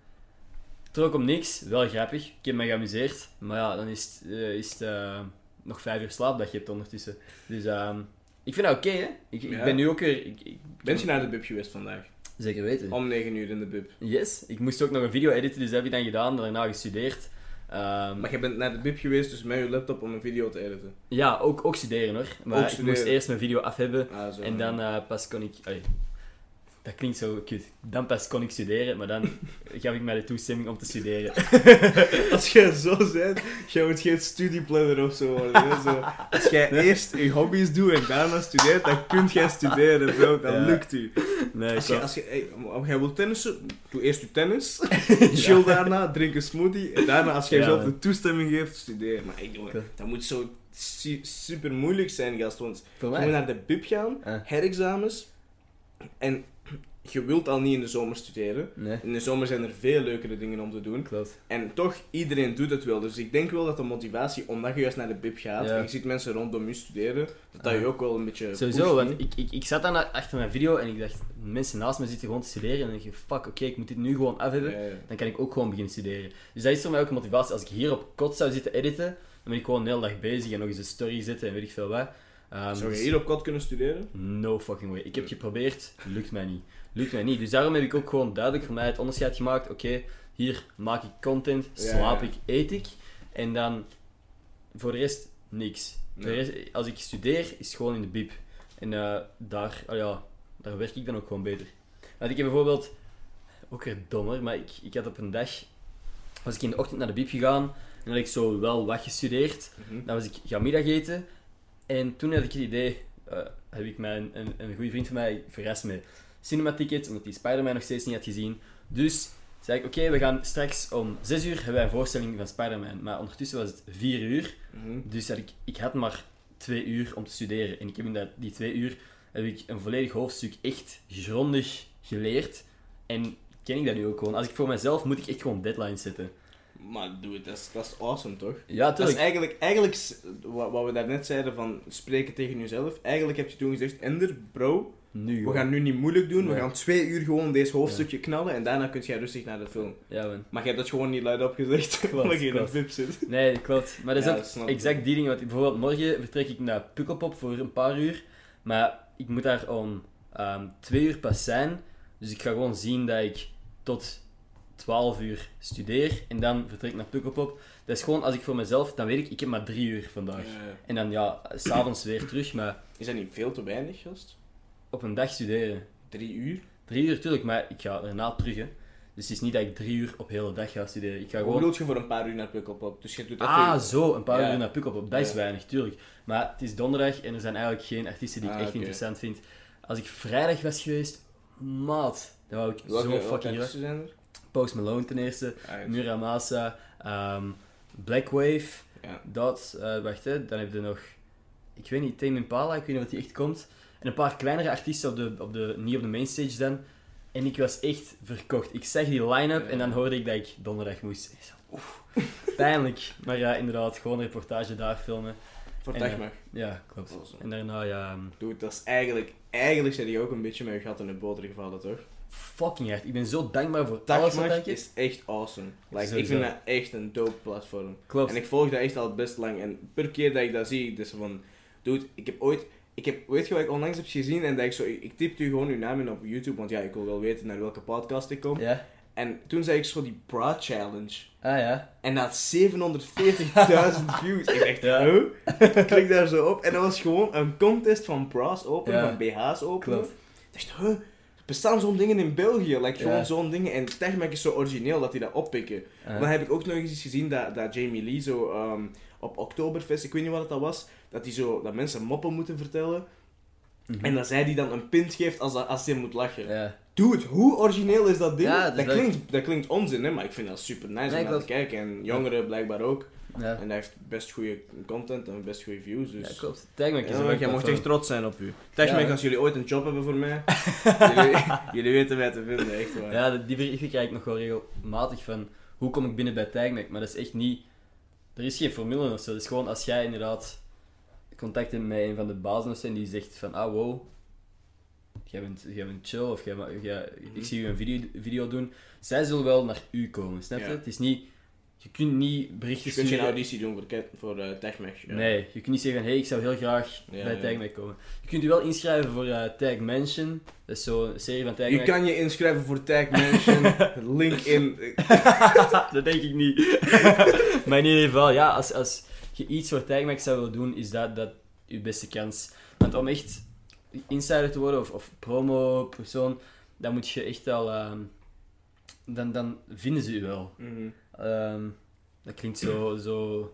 Speaker 1: Trok om niks, wel grappig. Ik heb me geamuseerd. Maar ja, dan is het, eh, is het eh, nog vijf uur slaap dat je hebt ondertussen. Dus ehm, ik vind dat oké, hè. Ik, ben nu ook weer... Ik, ik,
Speaker 2: Ben je naar de bib geweest vandaag?
Speaker 1: Zeker weten.
Speaker 2: Om 9 uur in de bib.
Speaker 1: Yes. Ik moest ook nog een video editen, dus dat heb ik dan gedaan. Daarna gestudeerd. Ehm,
Speaker 2: Maar je bent naar de bib geweest, dus met je laptop om een video te editen.
Speaker 1: ja, ook, ook studeren hoor. Maar
Speaker 2: Ook
Speaker 1: ik moest eerst mijn video af hebben.
Speaker 2: Ah.
Speaker 1: En dan eh, pas kon ik... allee, dat klinkt zo cute. Dan pas kon ik studeren, maar dan gaf ik mij de toestemming om te studeren.
Speaker 2: Als jij zo bent, jij moet geen studieplanner of zo worden. hè, Zo. Als jij eerst je hobby's doet en daarna studeert, dan kun jij studeren. Bro. Dat
Speaker 1: Ja.
Speaker 2: lukt u.
Speaker 1: Nee,
Speaker 2: Als,
Speaker 1: klopt.
Speaker 2: als hey, om- jij wilt tennissen, doe eerst je tennis. Chill daarna, drink een smoothie. En daarna, als jij
Speaker 1: Ja,
Speaker 2: zelf de toestemming geeft, studeer. Maar hey, jongen, dat moet zo su- super moeilijk zijn, gast. Want je moet naar de bib gaan,
Speaker 1: Ah.
Speaker 2: herexamens. En je wilt al niet in de zomer studeren.
Speaker 1: Nee,
Speaker 2: In de zomer zijn er veel leukere dingen om te doen.
Speaker 1: klopt.
Speaker 2: En toch, iedereen doet het wel. Dus ik denk wel dat de motivatie, omdat je juist naar de bib gaat,
Speaker 1: Ja.
Speaker 2: en je ziet mensen rondom je studeren, dat dat je
Speaker 1: Ah.
Speaker 2: ook wel een beetje
Speaker 1: Sowieso,
Speaker 2: pusht,
Speaker 1: want ik, ik, ik zat dan achter mijn video en ik dacht, mensen naast me zitten gewoon te studeren. En dan denk je, fuck, oké, ik moet dit nu gewoon af hebben.
Speaker 2: Ja, ja.
Speaker 1: Dan kan ik ook gewoon beginnen studeren. Dus dat is voor mij ook een motivatie. Als ik hier op kot zou zitten editen, dan ben ik gewoon een hele dag bezig en nog eens een story zetten en weet ik veel wat. Ehm,
Speaker 2: Zou je
Speaker 1: dus-
Speaker 2: hier op kot kunnen studeren?
Speaker 1: No fucking way. Ik heb het geprobeerd, lukt mij niet. Lukt mij niet. Dus daarom heb ik ook gewoon duidelijk voor mij het onderscheid gemaakt. Oké, hier maak ik content, slaap ik, eet ik. En dan voor de rest niks. De rest, als ik studeer, is het gewoon in de bib. En eh, daar, oh ja, daar werk ik dan ook gewoon beter. Want ik heb bijvoorbeeld, ook weer dommer, maar ik, ik had op een dag, was ik in de ochtend naar de bib gegaan. En had ik zo wel wat gestudeerd.
Speaker 2: Mhm.
Speaker 1: Dan was ik gaan middageten. En toen had ik het idee, eh, heb ik mijn, een, een goede vriend van mij verrast met cinema tickets, omdat hij Spider-Man nog steeds niet had gezien. Dus zei ik, oké, we gaan straks om 6 uur hebben wij een voorstelling van Spider-Man. Maar ondertussen was het 4 uur.
Speaker 2: Mhm.
Speaker 1: Dus had ik, ik had maar 2 uur om te studeren. En ik heb in dat, die 2 uur heb ik een volledig hoofdstuk echt grondig geleerd. En ken ik dat nu ook gewoon. Als ik voor mezelf moet ik echt gewoon deadlines zetten.
Speaker 2: Maar doe het, dat is, dat is awesome toch?
Speaker 1: Ja,
Speaker 2: Dat is
Speaker 1: tuurlijk.
Speaker 2: eigenlijk, eigenlijk wat, wat we daarnet zeiden van spreken tegen jezelf. Eigenlijk heb je toen gezegd, Ender, bro,
Speaker 1: Nu
Speaker 2: we gaan nu niet moeilijk doen. We gaan twee uur gewoon deze hoofdstukje knallen en daarna kun jij rustig naar de film.
Speaker 1: Ja, man.
Speaker 2: Maar je hebt dat gewoon niet luid opgezegd,
Speaker 1: Klopt,
Speaker 2: omdat je in een. VIP zit.
Speaker 1: Nee, klopt. Maar dat is
Speaker 2: Ja,
Speaker 1: ook
Speaker 2: dat
Speaker 1: exact die dingen. Want bijvoorbeeld morgen vertrek ik naar Pukkelpop voor een paar uur. Maar ik moet daar om ehm, twee uur pas zijn. Dus ik ga gewoon zien dat ik tot 12 uur studeer. En dan vertrek ik naar Pukkelpop. Dat is gewoon, als ik voor mezelf, dan weet ik, ik heb maar drie uur vandaag. En dan ja, s'avonds weer terug. Maar
Speaker 2: is dat niet veel te weinig, gast?
Speaker 1: Op een dag studeren.
Speaker 2: Drie uur?
Speaker 1: Drie uur, tuurlijk, maar ik ga erna terug. Hè. Dus het is niet dat ik drie uur op hele dag ga studeren. Ik ga
Speaker 2: Hoe
Speaker 1: gewoon
Speaker 2: bedoel je voor een paar uur naar Pukkelpop? Dus je doet even...
Speaker 1: Ah, zo, een paar
Speaker 2: Ja.
Speaker 1: uur naar Pukkelpop. Dat is
Speaker 2: Ja.
Speaker 1: weinig, tuurlijk. Maar het is donderdag en er zijn eigenlijk geen artiesten die ik
Speaker 2: Ah,
Speaker 1: echt interessant vind. Als ik vrijdag was geweest, maat, dan wou ik
Speaker 2: Welke,
Speaker 1: zo fucking graag. Post Malone ten eerste,
Speaker 2: Ah.
Speaker 1: Muramasa, ehm Blackwave,
Speaker 2: Ja.
Speaker 1: dat, eh, wacht hè, dan heb je nog, ik weet niet, Tame Impala, ik weet niet of die echt komt. En een paar kleinere artiesten op de, op de, niet op de mainstage dan. En ik was echt verkocht. Ik zag die line-up
Speaker 2: Ja.
Speaker 1: en dan hoorde ik dat ik donderdag moest. Ik zo, oef, pijnlijk. Maar ja, inderdaad, gewoon een reportage daar filmen.
Speaker 2: Voor
Speaker 1: En,
Speaker 2: dag
Speaker 1: eh. Ja, klopt.
Speaker 2: Awesome.
Speaker 1: En daarna, ja, ehm,
Speaker 2: Doe dat is eigenlijk... Eigenlijk zijn die ook een beetje met je gat in de boter gevallen, toch?
Speaker 1: fucking hard. Ik ben zo dankbaar voor alles ik heb.
Speaker 2: is echt awesome. Like, ik vind dat echt een dope platform.
Speaker 1: Klopt.
Speaker 2: En ik volg dat echt al best lang. En per keer dat ik dat zie, dus van... Dude, ik heb ooit... Ik heb, weet je wat ik onlangs heb gezien? En dat ik zo, ik, ik typte u gewoon uw naam in op YouTube, want ja, ik wil wel weten naar welke podcast ik kom.
Speaker 1: Ja?
Speaker 2: En toen zei ik zo die Bra Challenge.
Speaker 1: Ah ja.
Speaker 2: En dat had 740.000 views. Ik dacht,
Speaker 1: Ja.
Speaker 2: huh? Ik klik daar zo op en dat was gewoon een contest van bras openen,
Speaker 1: Ja.
Speaker 2: van BH's.
Speaker 1: Klopt.
Speaker 2: Ik dacht, huh? Er bestaan zo'n dingen in België, like, gewoon zo'n dingen. En is zo origineel dat die dat oppikken.
Speaker 1: Ah.
Speaker 2: Dan heb ik ook nog eens gezien dat, dat Jamie Lee zo ehm, op Oktoberfest, ik weet niet wat dat was, dat, die zo, dat mensen moppen moeten vertellen.
Speaker 1: Mhm.
Speaker 2: En dat zij die dan een pint geeft als, dat- als hij moet lachen.
Speaker 1: Ja.
Speaker 2: Dude, hoe origineel is dat ding?
Speaker 1: Ja, dat is
Speaker 2: dat,
Speaker 1: leuk.
Speaker 2: klinkt, dat klinkt onzin, hè, maar ik vind dat super nice
Speaker 1: Nee,
Speaker 2: om naar te kijken. En jongeren blijkbaar ook.
Speaker 1: Ja.
Speaker 2: En hij heeft best goede content en best goede views. Dus...
Speaker 1: Ja, klopt. Tagmac is
Speaker 2: Ja, jij mocht echt trots zijn op u. Tagmac,
Speaker 1: Ja.
Speaker 2: als jullie ooit een job hebben voor mij, jullie, jullie weten mij te vinden, echt waar.
Speaker 1: Ja, die berichten krijg ik nog wel regelmatig van hoe kom ik binnen bij Tagmac, maar dat is echt niet... Er is geen formule of zo. Het is gewoon als jij inderdaad contact hebt met een van de bazen en die zegt van ah wow, jij bent, jij bent chill of jij, jij, ik zie je een video, video doen. Zij zullen wel naar u komen, snap je?
Speaker 2: Ja.
Speaker 1: Het is niet... Je kunt niet berichten
Speaker 2: Je kunt geen
Speaker 1: sturen-
Speaker 2: auditie doen voor, voor eh Tagmac. ja.
Speaker 1: Nee, je kunt niet zeggen van hey, ik zou heel graag
Speaker 2: Ja,
Speaker 1: bij
Speaker 2: ja.
Speaker 1: Tagmac komen. Je kunt je wel inschrijven voor eh Tag Mansion. Dat is zo'n serie van Tagmac.
Speaker 2: Je kan je inschrijven voor Tag Mansion, link in.
Speaker 1: dat denk ik niet. maar in ieder geval, ja, als, als je iets voor Tagmax zou willen doen, is dat, dat je beste kans. Want om echt insider te worden of, of promo-persoon, dan moet je echt al... ehm, dan, dan vinden ze je wel.
Speaker 2: Mhm.
Speaker 1: Ehm, dat klinkt zo, zo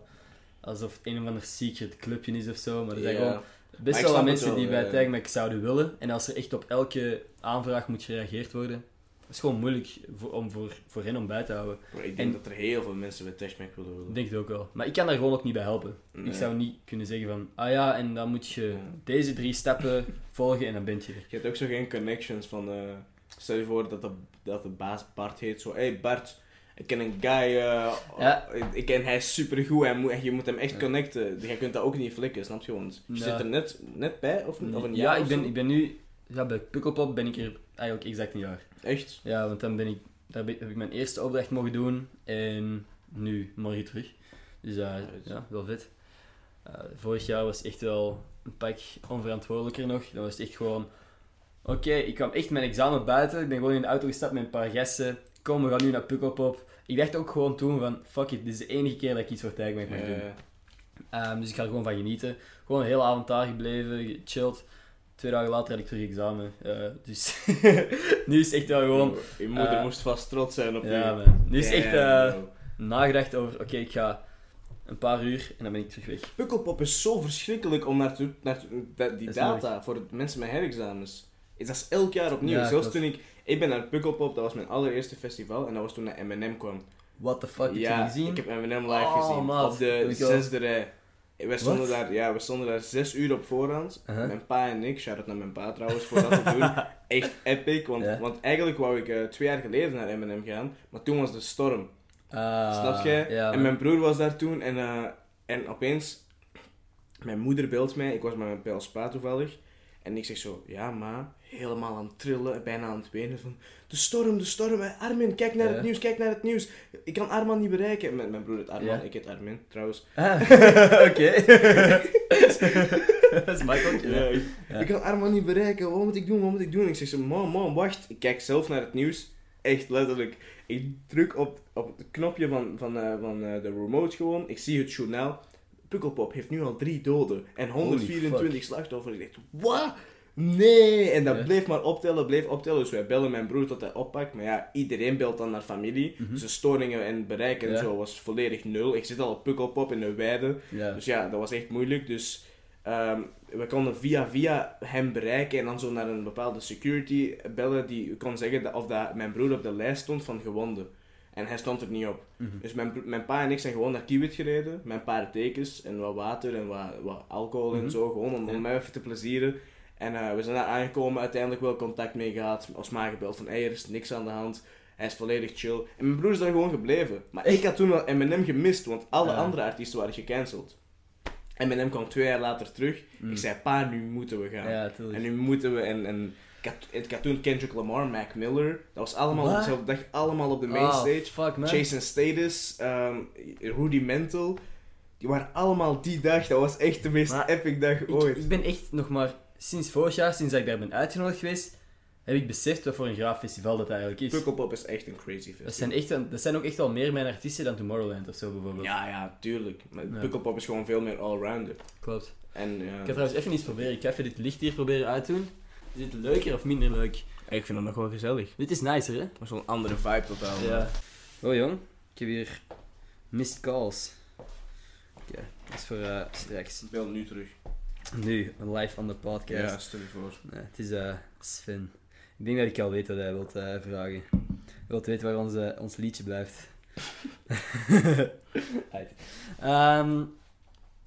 Speaker 1: alsof het een of ander secret clubje is of zo, maar er zijn gewoon best wel wat mensen
Speaker 2: wel,
Speaker 1: die bij. Tagmax zouden willen. En als er echt op elke aanvraag moet gereageerd worden, is gewoon moeilijk voor, om voor, voor hen om bij te houden.
Speaker 2: Maar ik denk
Speaker 1: En-
Speaker 2: dat er heel veel mensen bij Tagmac willen willen.
Speaker 1: Ik denk het ook wel. Maar ik kan daar gewoon ook niet bij helpen.
Speaker 2: Nee.
Speaker 1: Ik zou niet kunnen zeggen van, ah ja, en dan moet je
Speaker 2: Ja.
Speaker 1: deze drie stappen volgen en dan ben je er.
Speaker 2: Je hebt ook zo geen connections van. eh, stel je voor dat de, dat de baas Bart heet. Zo, hey Bart, ik ken een guy. eh,
Speaker 1: Ja.
Speaker 2: ik, ik ken hij is supergoed en, je moet hem echt
Speaker 1: Ja.
Speaker 2: connecten. Je kunt dat ook niet flikken, snap je? Want je
Speaker 1: Ja.
Speaker 2: zit er net, net bij of, of een
Speaker 1: ja,
Speaker 2: jaar
Speaker 1: ik
Speaker 2: of
Speaker 1: ben, ik ben nu, ja, bij Pukkelpop ben ik er eigenlijk exact een jaar.
Speaker 2: Echt?
Speaker 1: Ja, want dan ben ik, daar heb ik mijn eerste opdracht mogen doen en nu morgen terug. Dus eh, ja, wel vet. Eh, vorig jaar was echt wel een pak onverantwoordelijker nog. Dan was het echt gewoon, oké, ik kwam echt mijn examen buiten. Ik ben gewoon in de auto gestapt met een paar gasten. Kom, we gaan nu naar Pukkelpop. Ik dacht ook gewoon toen van, fuck it, dit is de enige keer dat ik iets voor Tagmac mag doen.
Speaker 2: Eh,
Speaker 1: Ehm, dus ik ga er gewoon van genieten. Gewoon een hele avond daar gebleven, gechilled. Twee dagen later had ik terug examen. Eh, dus nu is echt wel gewoon...
Speaker 2: je moeder
Speaker 1: eh,
Speaker 2: moest vast trots zijn op
Speaker 1: Ja,
Speaker 2: je.
Speaker 1: man. Nu is echt eh, nagedacht over, oké, ik ga een paar uur en dan ben ik terug weg.
Speaker 2: Pukkelpop is zo verschrikkelijk om naartoe, naartoe dat- die data voor mensen met herexamens. Is dat is elk jaar opnieuw.
Speaker 1: Ja,
Speaker 2: Zelfs
Speaker 1: klopt.
Speaker 2: toen ik... Ik ben naar Pukkelpop, dat was mijn allereerste festival. En dat was toen naar M&M kwam.
Speaker 1: What the fuck, heb je
Speaker 2: ja,
Speaker 1: gezien?
Speaker 2: ik heb M&M live
Speaker 1: Oh,
Speaker 2: gezien. Op de zesde rij. We stonden, daar, ja, we stonden daar zes uur op voorhand.
Speaker 1: Uh-huh.
Speaker 2: Mijn pa en ik, shout-out naar mijn pa trouwens, voor dat te doen. Echt epic, want, want eigenlijk wou ik eh, twee jaar geleden naar M&M gaan. Maar toen was de storm.
Speaker 1: Ah,
Speaker 2: Snap jij?
Speaker 1: Ja,
Speaker 2: en mijn broer was daar toen en, eh, en opeens, mijn moeder belt mij, ik was met mijn spa toevallig. En ik zeg zo, ja ma, helemaal aan het trillen, bijna aan het wenen van, de storm, de storm, hè. Armin, kijk naar
Speaker 1: Ja.
Speaker 2: het nieuws, kijk naar het nieuws. Ik kan Arman niet bereiken. Mijn, mijn broer heet Arman,
Speaker 1: Ja.
Speaker 2: ik heet Armin trouwens.
Speaker 1: Ah, oké. dat is makkelijk.
Speaker 2: Ja,
Speaker 1: Ja.
Speaker 2: ik,
Speaker 1: Ja.
Speaker 2: ik kan Arman niet bereiken, wat moet ik doen, wat moet ik doen? Ik zeg zo, man, man, wacht. Ik kijk zelf naar het nieuws, echt letterlijk. Ik druk op, op het knopje van, van, eh, van eh, de remote gewoon, ik zie het journaal. Pukkelpop heeft nu al drie doden en 124 slachtoffers. Ik dacht, wat? Nee! En dat
Speaker 1: Ja.
Speaker 2: bleef maar optellen, bleef optellen. Dus wij bellen mijn broer tot hij oppakt. Maar ja, iedereen belt dan naar familie. Dus de storingen en bereik en
Speaker 1: Ja.
Speaker 2: zo was volledig nul. Ik zit al op Pukkelpop in een weide.
Speaker 1: Ja.
Speaker 2: Dus ja, dat was echt moeilijk. Dus ehm, we konden via via hem bereiken en dan zo naar een bepaalde security bellen die kon zeggen dat, of dat mijn broer op de lijst stond van gewonden. En hij stond er niet op.
Speaker 1: Mhm.
Speaker 2: Dus mijn, mijn pa en ik zijn gewoon naar Kiewit gereden. Met een paar tekens en wat water en wat, wat alcohol en
Speaker 1: Mhm.
Speaker 2: zo. Gewoon om, om mij even te plezieren. En eh, we zijn daar aangekomen, uiteindelijk wel contact mee gehad. Ons ma gebeld van, hey, er is niks aan de hand. Hij is volledig chill. En mijn broer is daar gewoon gebleven. Maar ik had toen wel M&M gemist, want alle
Speaker 1: Ja.
Speaker 2: andere artiesten waren gecanceld. M&M kwam twee jaar later terug.
Speaker 1: Mm.
Speaker 2: Ik zei, pa, nu moeten we gaan.
Speaker 1: Ja.
Speaker 2: En nu moeten we... En, en had toen Kendrick Lamar, Mac Miller. Dat was allemaal op dezelfde dag, allemaal op de main
Speaker 1: Ah,
Speaker 2: stage.
Speaker 1: fuck, man.
Speaker 2: Jason Status, ehm, Rudimental. Die Die waren allemaal die dag. Dat was echt de meest
Speaker 1: Maar
Speaker 2: epic dag
Speaker 1: Ik,
Speaker 2: ooit.
Speaker 1: ik ben echt nog maar sinds vorig jaar, sinds dat ik daar ben uitgenodigd geweest, heb ik beseft wat voor een graaf festival dat eigenlijk is.
Speaker 2: Pukkelpop is echt een crazy festival.
Speaker 1: Dat zijn, echt, een- dat zijn ook echt wel meer mijn artiesten dan Tomorrowland of zo bijvoorbeeld.
Speaker 2: Ja, ja, tuurlijk. Maar
Speaker 1: Ja.
Speaker 2: Pukkelpop is gewoon veel meer allrounder.
Speaker 1: Klopt.
Speaker 2: En ja,
Speaker 1: Ik ga trouwens even iets proberen. Ik ga even dit licht hier proberen uitdoen. Is dit leuker of minder leuk?
Speaker 2: ik vind het nog wel gezellig.
Speaker 1: Dit is nicer, hè?
Speaker 2: Maar zo'n andere vibe totaal.
Speaker 1: Ja. Oh jong, ik heb hier missed calls. Oké, dat is voor eh, straks.
Speaker 2: Bel nu terug.
Speaker 1: Nu, live on the podcast.
Speaker 2: Ja, stel je voor.
Speaker 1: Nee, het is eh, Sven. Ik denk dat ik al weet wat hij wilt eh, vragen. Hij wilt weten waar onze, ons liedje blijft. Ehm,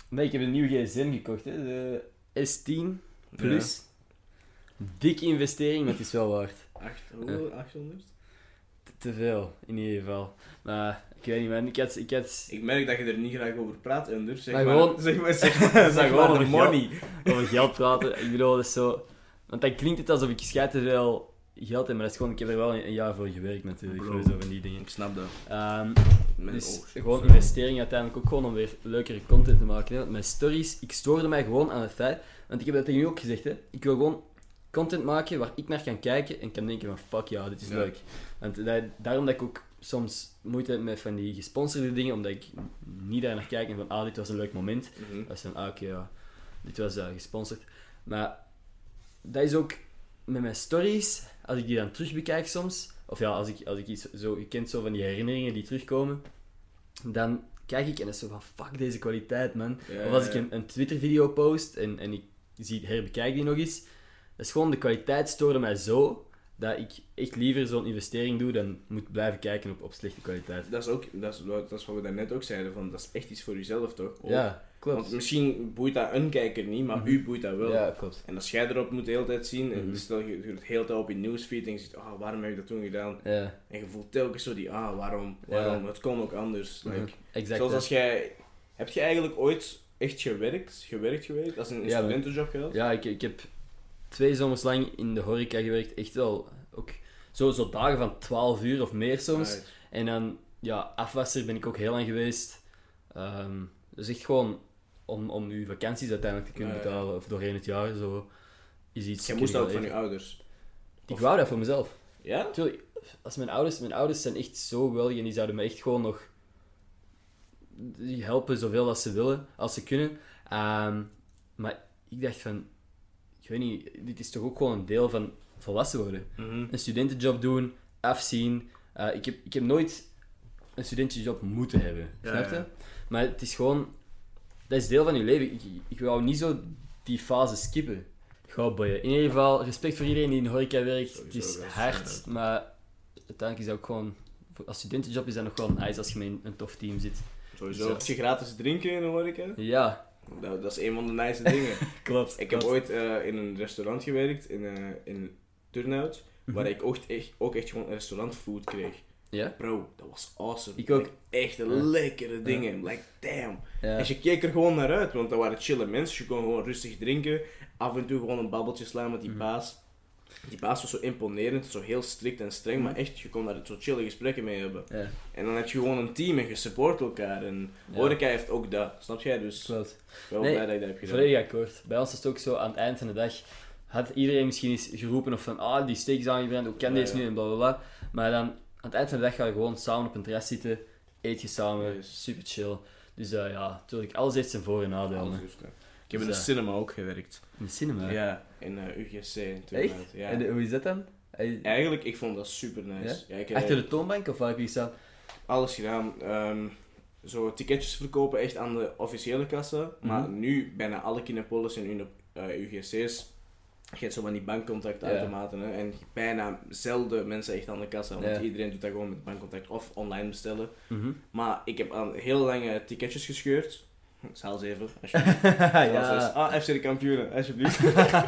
Speaker 1: nee, ik heb een nieuwe gsm gekocht, hè. de S10 Plus. Dikke investering, maar het is wel waard.
Speaker 2: Acht, hoeveel? 800?
Speaker 1: Te, veel, in ieder geval. Maar, ik weet niet, man. Ik had... Ik had
Speaker 2: Ik merk dat je er niet graag over praat, Ender. Zeg
Speaker 1: Maar
Speaker 2: maar,
Speaker 1: gewoon-
Speaker 2: zeg maar, zeg maar, zeg
Speaker 1: gewoon
Speaker 2: maar de
Speaker 1: over
Speaker 2: money.
Speaker 1: over geld praten. Ik bedoel, dat is zo... Want dan klinkt het alsof ik schijt te veel geld heb, maar dat is gewoon... Ik heb er wel een, jaar voor gewerkt, natuurlijk,
Speaker 2: Bro.
Speaker 1: voor zo van die dingen.
Speaker 2: Ik snap dat.
Speaker 1: Ehm, dus
Speaker 2: oog.
Speaker 1: gewoon investering uiteindelijk ook gewoon om weer leukere content te maken. Hè. Want mijn stories, ik stoorde mij gewoon aan het feit... Want ik heb dat tegen u ook gezegd, hè. Ik wil gewoon content maken waar ik naar kan kijken en kan denken van fuck ja, dit is
Speaker 2: Ja.
Speaker 1: leuk. Want dat, daarom dat ik ook soms moeite heb met van die gesponsorde dingen, omdat ik niet daar naar kijk en van ah, dit was een leuk moment. Dat is dan, ah, oké, ja, dit was eh, gesponsord. Maar dat is ook met mijn stories, als ik die dan terug bekijk soms, of ja, als ik, als ik iets zo, je kent zo van die herinneringen die terugkomen, dan kijk ik en dat is zo van fuck deze kwaliteit, man.
Speaker 2: Ja,
Speaker 1: of als ik een, een Twitter-video post en, en ik zie, herbekijk die nog eens, is gewoon de kwaliteit stoorde mij zo dat ik echt liever zo'n investering doe dan moet blijven kijken op, op slechte kwaliteit.
Speaker 2: Dat is ook, dat is, dat is wat we daarnet ook zeiden, van dat is echt iets voor jezelf toch? Oh.
Speaker 1: Ja, klopt.
Speaker 2: Want misschien boeit dat een kijker niet, maar
Speaker 1: Mhm.
Speaker 2: u boeit dat wel.
Speaker 1: Ja, klopt.
Speaker 2: En als jij erop moet de hele tijd zien, en
Speaker 1: Mhm.
Speaker 2: stel je doet het de hele tijd op je nieuwsfeed en je ziet, ah, waarom heb ik dat toen gedaan?
Speaker 1: Ja,
Speaker 2: En je voelt telkens zo die, ah, waarom,
Speaker 1: Ja.
Speaker 2: waarom, het kon ook anders.
Speaker 1: mhm.
Speaker 2: Like,
Speaker 1: exact.
Speaker 2: zoals als jij, heb jij eigenlijk ooit echt gewerkt, gewerkt geweest, als een
Speaker 1: maar-
Speaker 2: studentenjob gehad?
Speaker 1: Ja, ik, ik heb twee zomers lang in de horeca gewerkt. Echt wel. Ook zo, zo dagen van 12 uur of meer soms.
Speaker 2: Right.
Speaker 1: En dan, ja, afwasser ben ik ook heel lang geweest. Ehm dus echt gewoon om, om uw vakanties uiteindelijk te kunnen betalen. Of doorheen het jaar, zo. Is iets... Kun
Speaker 2: moest
Speaker 1: je
Speaker 2: dat
Speaker 1: wel
Speaker 2: ook van je ouders.
Speaker 1: Ik wou dat voor mezelf.
Speaker 2: Ja?
Speaker 1: Tuurlijk, als mijn ouders... Mijn ouders zijn echt zo geweldig en die zouden me echt gewoon nog... Die helpen zoveel als ze willen, als ze kunnen. Ehm, maar ik dacht van... Ik weet niet, dit is toch ook gewoon een deel van volwassen worden.
Speaker 2: Mhm.
Speaker 1: Een studentenjob doen, afzien. Eh, ik, heb, ik heb nooit een studentenjob moeten hebben,
Speaker 2: Ja,
Speaker 1: snap je?
Speaker 2: ja.
Speaker 1: Maar het is gewoon... Dat is deel van je leven. Ik, ik wou niet zo die fase skippen. Ga boeien. In ieder geval, respect voor iedereen die in de horeca werkt.
Speaker 2: Sowieso,
Speaker 1: het is hard,
Speaker 2: waar.
Speaker 1: maar uiteindelijk is dat ook gewoon... voor- Als studentenjob is dat nog wel nice als je met een, een tof team zit.
Speaker 2: Sowieso.
Speaker 1: Zo.
Speaker 2: Heb je gratis drinken in de horeca?
Speaker 1: Ja,
Speaker 2: Dat, dat is een van de nice dingen.
Speaker 1: klopt.
Speaker 2: ik heb ooit eh, in een restaurant gewerkt, in, eh in Turnhout, waar
Speaker 1: Mhm.
Speaker 2: ik ook echt, ook echt gewoon restaurantfood kreeg.
Speaker 1: Ja?
Speaker 2: Bro, dat was awesome.
Speaker 1: Ik ook.
Speaker 2: Echt lekkere dingen. Like, damn. En je keek er gewoon naar uit, want dat waren chille mensen. Je kon gewoon rustig drinken. Af en toe gewoon een babbeltje slaan met die
Speaker 1: Mhm.
Speaker 2: baas. Die baas was zo imponerend, zo heel strikt en streng, maar echt, je kon daar zo chille gesprekken mee hebben.
Speaker 1: Ja,
Speaker 2: En dan heb je gewoon een team en je support elkaar. En horeca heeft ook dat, snap jij? Dus
Speaker 1: klopt.
Speaker 2: wel
Speaker 1: Nee,
Speaker 2: blij dat je dat hebt gedaan.
Speaker 1: Volledig akkoord. Bij ons is het ook zo, aan het eind van de dag had iedereen misschien eens geroepen of van, ah, die steak is aangebrand, hoe kan
Speaker 2: Ja,
Speaker 1: deze nu, en bla bla bla. Maar dan, aan het eind van de dag ga je gewoon samen op een terras zitten, eet je samen,
Speaker 2: Yes.
Speaker 1: super chill. Dus eh, ja, natuurlijk, alles heeft zijn voor- en nadelen.
Speaker 2: Ik heb in
Speaker 1: Dus,
Speaker 2: de
Speaker 1: eh,
Speaker 2: cinema ook gewerkt.
Speaker 1: In de cinema.
Speaker 2: Ja, in eh, UGC. in Ja.
Speaker 1: En de- hoe is dat dan? Hij-
Speaker 2: Eigenlijk, ik vond dat super nice. Ja? ik
Speaker 1: Achter de toonbank of waar heb je gestaan?
Speaker 2: alles gedaan. Ehm, zo ticketjes verkopen echt aan de officiële kassa. Maar
Speaker 1: Mhm.
Speaker 2: nu bijna alle Kinepolis en Uni- eh, UGC's. Je hebt zo van die bankcontactautomaten. hè, En bijna zelden mensen echt aan de kassa. Want
Speaker 1: Ja.
Speaker 2: iedereen doet dat gewoon met bankcontact of online bestellen.
Speaker 1: Mhm.
Speaker 2: Maar ik heb aan heel lange ticketjes gescheurd. Zaal 7, alsjeblieft.
Speaker 1: Ja.
Speaker 2: Ah, FC de kampioenen, alsjeblieft.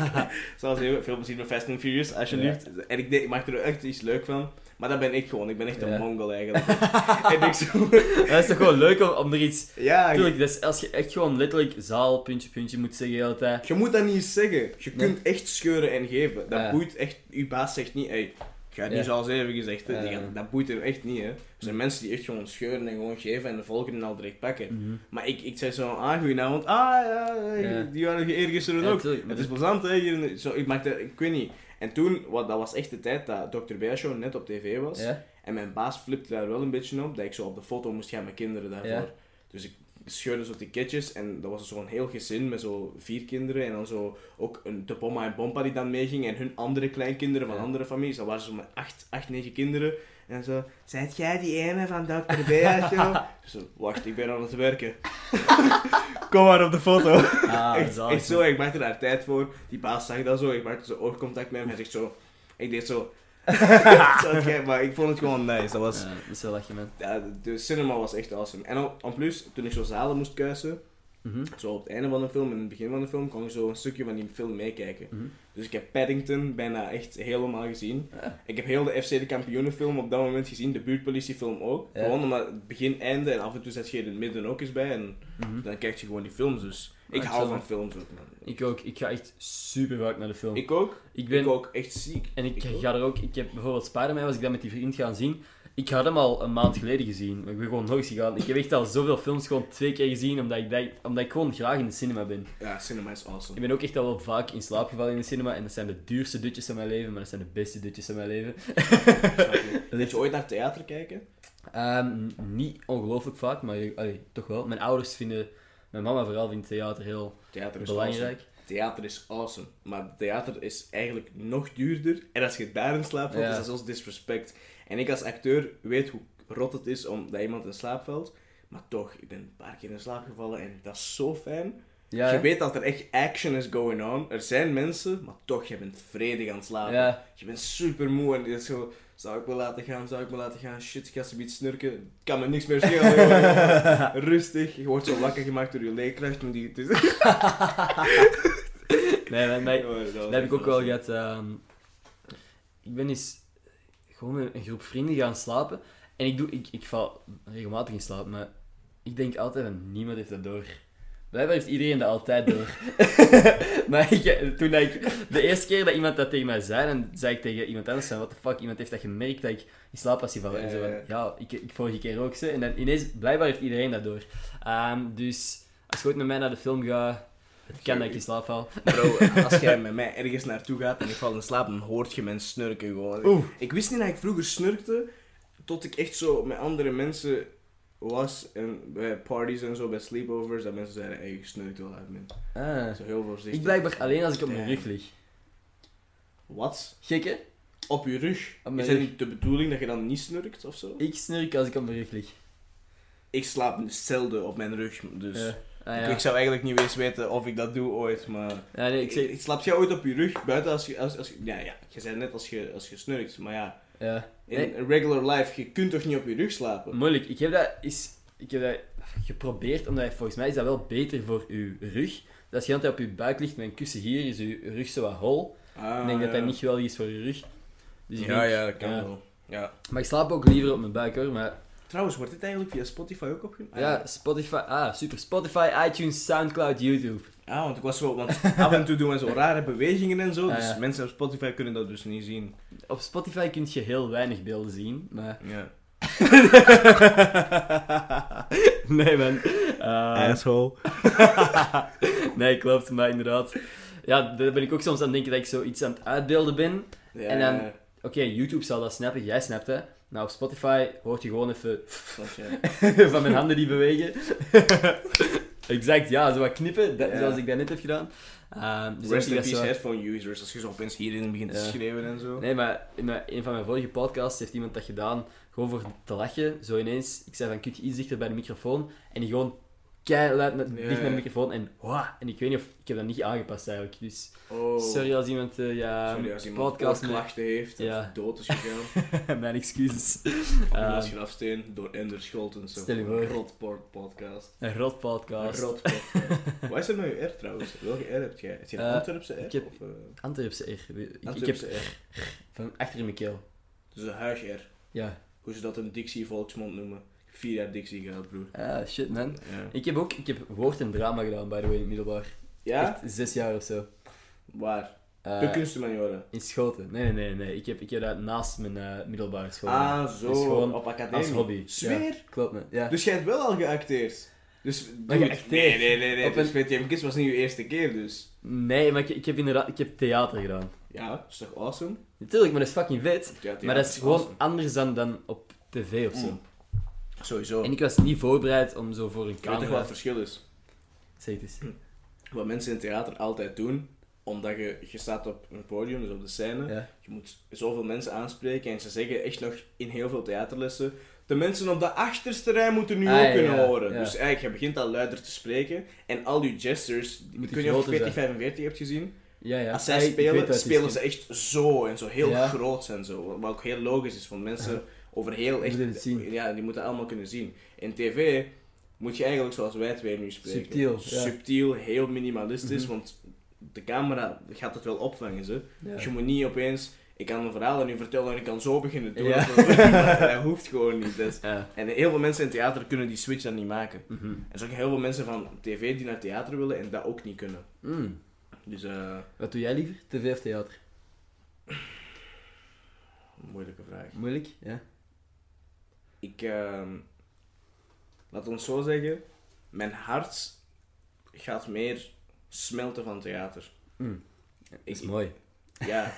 Speaker 2: Zaal 7, veel plezier met Fast and Furious, alsjeblieft. En ik, maak er echt iets leuk van. Maar dat ben ik gewoon, ik ben echt een
Speaker 1: Ja.
Speaker 2: mongol eigenlijk. en ik zo...
Speaker 1: Dat is toch gewoon leuk om, om er iets...
Speaker 2: Ja, je,
Speaker 1: Tuurlijk, is als je echt gewoon letterlijk zaal, puntje, puntje moet zeggen de hele tijd.
Speaker 2: je moet dat niet zeggen. Je
Speaker 1: Nee.
Speaker 2: kunt echt scheuren en geven. Dat
Speaker 1: Ja.
Speaker 2: boeit echt, uw baas zegt niet, hey, Ik ga het
Speaker 1: Ja.
Speaker 2: niet zoals even gezegd, hè. Die dat boeit hem echt niet. Hè. Er zijn mensen die echt gewoon scheuren en gewoon geven en de volgende al direct pakken.
Speaker 1: Mhm.
Speaker 2: Maar ik, ik zei zo, ah, goedenavond. Ah, ja,
Speaker 1: Ja.
Speaker 2: die waren eergisteren ook.
Speaker 1: tuurlijk,
Speaker 2: Het is plezant, hè. Hier, zo, ik, maakte, ik weet niet. En toen, wat, dat was echt de tijd dat Dr. Beershow net op tv was. En mijn baas flipte daar wel een beetje op, dat ik zo op de foto moest gaan met kinderen daarvoor. Dus ik scheurde zo ticketjes en dat was zo'n heel gezin met zo vier kinderen. En dan zo ook een, de Bomma en Bompa die dan meeging en hun andere kleinkinderen van
Speaker 1: Ja.
Speaker 2: andere families. Dat waren zo met acht, acht, negen kinderen. En zo, zijt jij die ene van Dr. Beershow? Dus zo, wacht, ik ben aan het werken. Kom maar op de foto.
Speaker 1: Ah,
Speaker 2: echt, echt zo, ik maakte daar tijd voor. Die baas zag dat zo, ik maakte zo oogcontact met hem. Hij zegt zo, ik deed zo. gek, maar ik vond het gewoon nice. Dat was,
Speaker 1: Ja, dat is man.
Speaker 2: ja, de- cinema was echt awesome. En op- en plus, toen ik zo zalen moest kuisen,
Speaker 1: Mhm.
Speaker 2: zo op het einde van de film en in het begin van de film, kon ik zo een stukje van die film meekijken.
Speaker 1: Mhm.
Speaker 2: Dus ik heb Paddington bijna echt helemaal gezien.
Speaker 1: Ah.
Speaker 2: Ik heb heel de FC de Kampioenenfilm op dat moment gezien, de buurtpolitiefilm ook.
Speaker 1: Ja.
Speaker 2: Gewoon omdat het begin, einde en af en toe zet je in het midden ook eens bij en
Speaker 1: Mhm.
Speaker 2: dan kijk je gewoon die films. Dus ik
Speaker 1: Ah,
Speaker 2: hou
Speaker 1: zo.
Speaker 2: van films ook, man.
Speaker 1: Ik ook. Ik ga echt super vaak naar de film.
Speaker 2: Ik ook.
Speaker 1: Ik ben...
Speaker 2: Ik ook echt ziek.
Speaker 1: En ik,
Speaker 2: Ik
Speaker 1: ga er ook... Ik heb bijvoorbeeld Spider-Man, was ik dat met die vriend gaan zien. Ik had hem al een maand geleden gezien. Maar ik ben gewoon nog eens gegaan. Ik heb echt al zoveel films gewoon twee keer gezien, omdat ik, dat, omdat ik gewoon graag in de cinema ben.
Speaker 2: Ja, cinema is awesome.
Speaker 1: Ik ben ook echt al wel vaak in slaap gevallen in de cinema. En dat zijn de duurste dutjes van mijn leven, maar dat zijn de beste dutjes van mijn leven.
Speaker 2: Heb je ooit naar theater kijken?
Speaker 1: Ehm, n- niet ongelooflijk vaak, maar allee, toch wel. Mijn ouders vinden... Mijn mama vooral vindt theater heel
Speaker 2: Theater
Speaker 1: belangrijk.
Speaker 2: awesome. Theater is awesome. Maar theater is eigenlijk nog duurder. En als je daar in slaap valt,
Speaker 1: Ja.
Speaker 2: is dat zelfs disrespect. En ik als acteur weet hoe rot het is omdat iemand in slaap valt. Maar toch, ik ben een paar keer in slaap gevallen en dat is zo fijn.
Speaker 1: Ja,
Speaker 2: je weet dat er echt action is going on. Er zijn mensen, maar toch, je bent vredig aan het slapen.
Speaker 1: Ja.
Speaker 2: Je bent super moe en je is zo... Zou ik me laten gaan? Zou ik me laten gaan? Shit, ik ga zoiets snurken. Kan me niks meer schelen. joh. Rustig. Je wordt zo wakker gemaakt door je leerkracht. Maar die,
Speaker 1: Nee, maar, maar-
Speaker 2: Oh, dat
Speaker 1: heb ik ook wel gehad. ehm, ik ben eens gewoon met een groep vrienden gaan slapen. En ik, doe, ik, ik val regelmatig in slaap, maar ik denk altijd van niemand heeft dat door. Blijkbaar heeft iedereen dat altijd door. maar ik, toen ik, de eerste keer dat iemand dat tegen mij zei, dan zei ik tegen iemand anders van, what the fuck, iemand heeft dat gemerkt dat ik in slaap was gevallen. En zo van,
Speaker 2: Ja,
Speaker 1: ik, ik vorige keer ook ze. En dan ineens, blijkbaar heeft iedereen dat door. Ehm, dus als je ooit met mij naar de film gaat, het kan dat ik in slaap val.
Speaker 2: Bro, als jij met mij ergens naartoe gaat en ik val in slaap, dan hoort je mijn snurken gewoon.
Speaker 1: Oeh.
Speaker 2: Ik wist niet dat ik vroeger snurkte, tot ik echt zo met andere mensen was. En bij parties en zo, bij sleepovers, dat mensen zeiden, hey, je snurkt wel uit, man.
Speaker 1: Ah.
Speaker 2: Zo heel voorzichtig.
Speaker 1: Ik blijkbaar alleen als ik op mijn rug lig.
Speaker 2: Wat?
Speaker 1: Gek hè?
Speaker 2: Op je rug?
Speaker 1: Op
Speaker 2: is
Speaker 1: rug.
Speaker 2: niet de bedoeling dat je dan niet snurkt of zo?
Speaker 1: Ik snurk als ik op mijn rug lig.
Speaker 2: Ik slaap zelden op mijn rug, dus...
Speaker 1: Ja. Ah,
Speaker 2: Ik,
Speaker 1: ja.
Speaker 2: ik zou eigenlijk niet eens weten of ik dat doe ooit, maar...
Speaker 1: ja, nee, ik zeg...
Speaker 2: slaap jij ooit op je rug, buiten als je... Als, als, ja, ja, je zei net als je, als je snurkt, maar ja...
Speaker 1: Ja.
Speaker 2: In
Speaker 1: Nee,
Speaker 2: regular life, je kunt toch niet op je rug slapen?
Speaker 1: moeilijk. Ik heb dat is, ik heb dat geprobeerd, omdat volgens mij is dat wel beter voor uw rug. Dus als je altijd op je buik ligt met een kussen hier, is uw rug zo wat hol.
Speaker 2: Ah,
Speaker 1: ik denk dat
Speaker 2: ja.
Speaker 1: dat niet geweldig is voor je rug. Dus
Speaker 2: Ja,
Speaker 1: denk-
Speaker 2: ja, dat kan wel. Ja.
Speaker 1: Maar ik slaap ook liever op mijn buik hoor. Maar
Speaker 2: Trouwens, wordt dit eigenlijk via Spotify ook opgenomen?
Speaker 1: ja, Spotify, ah super. Spotify, iTunes, Soundcloud, YouTube.
Speaker 2: Ah, want ik was zo... Want af en toe doen we zo rare bewegingen en zo,
Speaker 1: Ah,
Speaker 2: dus
Speaker 1: ja.
Speaker 2: mensen op Spotify kunnen dat dus niet zien.
Speaker 1: Op Spotify kun je heel weinig beelden zien, maar...
Speaker 2: Ja.
Speaker 1: nee man. Eh,
Speaker 2: Asshole.
Speaker 1: nee, klopt, maar inderdaad. Ja, daar ben ik ook soms aan het denken dat ik zoiets aan het uitbeelden ben.
Speaker 2: Ja,
Speaker 1: En dan- Oké, YouTube zal dat snappen, jij snapt hè. Nou, op Spotify hoort je gewoon even van mijn handen die bewegen. exact, ja, zo wat knippen, dat, zoals ik dat net heb gedaan. Ehm, dus
Speaker 2: Rest in peace
Speaker 1: zo-
Speaker 2: headphone users, als je zo opeens hierin begint te schreeuwen en zo.
Speaker 1: Nee, maar in een van mijn vorige podcasts heeft iemand dat gedaan, gewoon voor te lachen. Zo ineens, ik zei van, kun je iets dichter bij de microfoon? En die gewoon keihard met, dicht
Speaker 2: ja.
Speaker 1: de microfoon en. En ik weet niet of, ik heb dat niet aangepast eigenlijk. Dus
Speaker 2: Oh.
Speaker 1: sorry als iemand, eh, ja,
Speaker 2: Sorry als iemand
Speaker 1: podcast met-
Speaker 2: klachten heeft of
Speaker 1: Ja.
Speaker 2: dood is gegaan.
Speaker 1: mijn excuses.
Speaker 2: Jonas
Speaker 1: Ehm,
Speaker 2: Grafsteen door Ender Scholten. Zo.
Speaker 1: Stel je voor.
Speaker 2: Rotport podcast.
Speaker 1: een rot podcast.
Speaker 2: Een rot podcast. Wat is er nou je R trouwens? Welke R heb jij? Heb je een
Speaker 1: Eh,
Speaker 2: Antwerpse R?
Speaker 1: ik heb-
Speaker 2: Of, eh,
Speaker 1: Antwerpse R. Ik, ik heb
Speaker 2: Antwerpse R.
Speaker 1: van achter in mijn keel.
Speaker 2: Dus een huis R.
Speaker 1: Ja.
Speaker 2: Hoe ze dat in Dixie volksmond noemen. Vier jaar Dixie gehad, broer.
Speaker 1: Ah, shit man.
Speaker 2: Ja?
Speaker 1: Ik heb ook ik heb woord en drama gedaan, by the way, in het middelbaar.
Speaker 2: ja?
Speaker 1: Echt zes jaar of zo.
Speaker 2: Waar?
Speaker 1: Eh,
Speaker 2: de kunsthumaniora.
Speaker 1: in Schoten. Nee, nee, nee, nee. Ik heb, ik heb dat naast mijn eh, middelbare school.
Speaker 2: Ah, zo.
Speaker 1: Dus gewoon
Speaker 2: op academie.
Speaker 1: als hobby.
Speaker 2: Zweer?
Speaker 1: Ja, klopt, me. Ja.
Speaker 2: Dus jij hebt wel al geacteerd? Dus,
Speaker 1: Maar?
Speaker 2: Nee, nee, nee. nee.
Speaker 1: Op
Speaker 2: Dus
Speaker 1: een-
Speaker 2: was niet je eerste keer, dus...
Speaker 1: Nee, maar ik, ik heb inderdaad ik heb theater gedaan.
Speaker 2: Ja, dat is toch awesome?
Speaker 1: Natuurlijk, maar dat is fucking vet.
Speaker 2: Ja,
Speaker 1: Maar dat is gewoon
Speaker 2: awesome.
Speaker 1: anders dan, dan op tv of zo.
Speaker 2: Mm. Sowieso.
Speaker 1: En ik was niet voorbereid om zo voor een
Speaker 2: Ik weet toch
Speaker 1: camera...
Speaker 2: wat het verschil is?
Speaker 1: Zeg het eens.
Speaker 2: Wat mensen in theater altijd doen, omdat je, je staat op een podium, dus op de scène,
Speaker 1: Ja.
Speaker 2: je moet zoveel mensen aanspreken en ze zeggen echt nog in heel veel theaterlessen, de mensen op de achterste rij moeten nu
Speaker 1: Ah,
Speaker 2: ook
Speaker 1: ja,
Speaker 2: kunnen
Speaker 1: ja,
Speaker 2: horen.
Speaker 1: ja.
Speaker 2: Dus eigenlijk, je begint al luider te spreken en al die gestures, niet of je
Speaker 1: groter
Speaker 2: 40, 45 hebt gezien,
Speaker 1: Ja, ja.
Speaker 2: als zij spelen,
Speaker 1: het
Speaker 2: spelen ze echt zo en zo heel
Speaker 1: Ja.
Speaker 2: groot en zo. Wat ook heel logisch is, want mensen over heel echt...
Speaker 1: Moeten het zien.
Speaker 2: Ja, die moeten allemaal kunnen zien. In tv moet je eigenlijk zoals wij twee nu spreken.
Speaker 1: Subtiel, ja.
Speaker 2: Subtiel, heel minimalistisch,
Speaker 1: Mhm.
Speaker 2: want de camera gaat het wel opvangen. Ze.
Speaker 1: Ja.
Speaker 2: Dus je moet niet opeens... Ik kan een verhaal aan u vertellen en ik kan zo beginnen doen.
Speaker 1: Ja.
Speaker 2: dat hoeft gewoon niet. Dus.
Speaker 1: Ja.
Speaker 2: En heel veel mensen in theater kunnen die switch dan niet maken.
Speaker 1: Mhm.
Speaker 2: En er zijn ook heel veel mensen van tv die naar theater willen en dat ook niet kunnen.
Speaker 1: Mm.
Speaker 2: Dus, eh
Speaker 1: Wat doe jij liever? TV of theater?
Speaker 2: moeilijke vraag.
Speaker 1: Moeilijk? Ja.
Speaker 2: Ik, ehm laat ons zo zeggen, mijn hart gaat meer smelten van theater.
Speaker 1: Mm. Dat is
Speaker 2: Ik-
Speaker 1: mooi.
Speaker 2: Ja,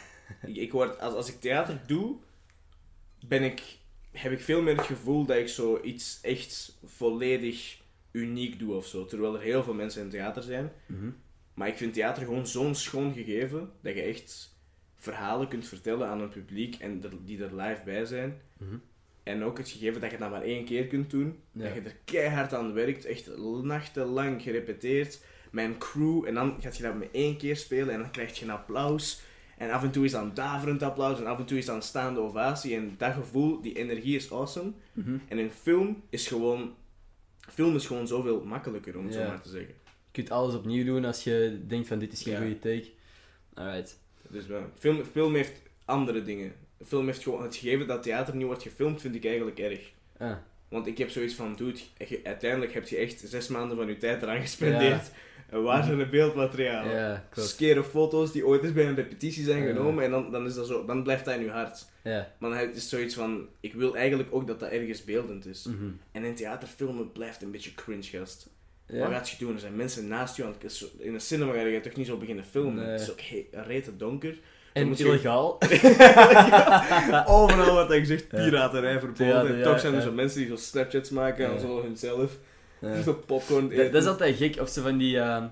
Speaker 2: ik, ik word, als, als ik theater doe, ben ik, heb ik veel meer het gevoel dat ik zoiets echt volledig uniek doe of zo. Terwijl er heel veel mensen in theater zijn.
Speaker 1: Mhm.
Speaker 2: Maar ik vind theater gewoon zo'n schoon gegeven dat je echt verhalen kunt vertellen aan een publiek en er- die er live bij zijn.
Speaker 1: Mhm.
Speaker 2: En ook het gegeven dat je dat maar één keer kunt doen.
Speaker 1: Ja.
Speaker 2: Dat je er keihard aan werkt, echt nachtenlang gerepeteerd. Met een crew. En dan gaat je dat met één keer spelen en dan krijg je een applaus. En af en toe is dat een daverend applaus en af en toe is dat een staande ovatie. En dat gevoel, die energie is awesome.
Speaker 1: Mhm.
Speaker 2: En in film is gewoon... Film is gewoon zoveel makkelijker, om het zo maar te zeggen.
Speaker 1: Je kunt alles opnieuw doen als je denkt van dit is geen goede take. Alright.
Speaker 2: Dus wel, film, film heeft andere dingen. Film heeft gewoon... Het gegeven dat theater niet wordt gefilmd, vind ik eigenlijk erg.
Speaker 1: Ah.
Speaker 2: Want ik heb zoiets van, dude, uiteindelijk heb je echt zes maanden van je tijd eraan gespendeerd. En waar zijn de beeldmaterialen?
Speaker 1: Ja.
Speaker 2: Skere foto's die ooit eens bij een repetitie zijn genomen en dan, dan, is dat zo, dan blijft dat in je hart.
Speaker 1: Ja.
Speaker 2: Maar het is zoiets van, ik wil eigenlijk ook dat dat ergens beeldend is.
Speaker 1: Mhm.
Speaker 2: En in theaterfilmen blijft een beetje cringe, gast. Wat
Speaker 1: Ja.
Speaker 2: gaat je doen? Er zijn mensen naast je, in een cinema ga je toch niet zo beginnen filmen.
Speaker 1: Nee.
Speaker 2: Het is ook rete donker.
Speaker 1: En
Speaker 2: moet je-
Speaker 1: illegaal.
Speaker 2: Overal wordt dat gezegd,
Speaker 1: Ja.
Speaker 2: piraterij verboden.
Speaker 1: Ja,
Speaker 2: Toch zijn er zo mensen die zo Snapchats maken en zo hunzelf.
Speaker 1: Ja.
Speaker 2: Zo popcorn eten.
Speaker 1: Dat, dat is altijd gek. Of ze van die... eh,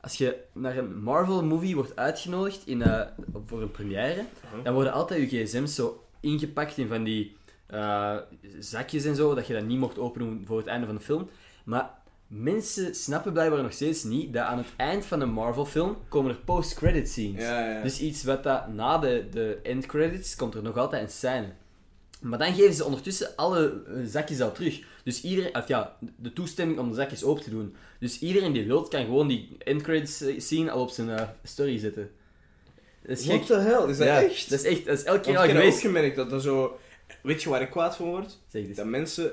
Speaker 1: als je naar een Marvel-movie wordt uitgenodigd in, eh, voor een première, dan worden altijd je gsm's zo ingepakt in van die eh, zakjes en zo, dat je dat niet mocht openen voor het einde van de film. Maar mensen snappen blijkbaar nog steeds niet dat aan het eind van een Marvel-film komen er post-credit scenes.
Speaker 2: Ja, ja.
Speaker 1: Dus iets wat dat na de, de end credits komt er nog altijd een scène. Maar dan geven ze ondertussen alle eh, zakjes al terug. Dus iedereen, of ja, de toestemming om de zakjes open te doen. Dus iedereen die wilt, kan gewoon die end credits eh, scene al op zijn eh, story zetten. Dat is
Speaker 2: What the hell? Is dat
Speaker 1: Ja,
Speaker 2: echt?
Speaker 1: Dat is echt, dat is elke keer
Speaker 2: ik heb ook gemerkt dat er zo... Weet je waar ik kwaad van word?
Speaker 1: Zeg dus.
Speaker 2: Dat mensen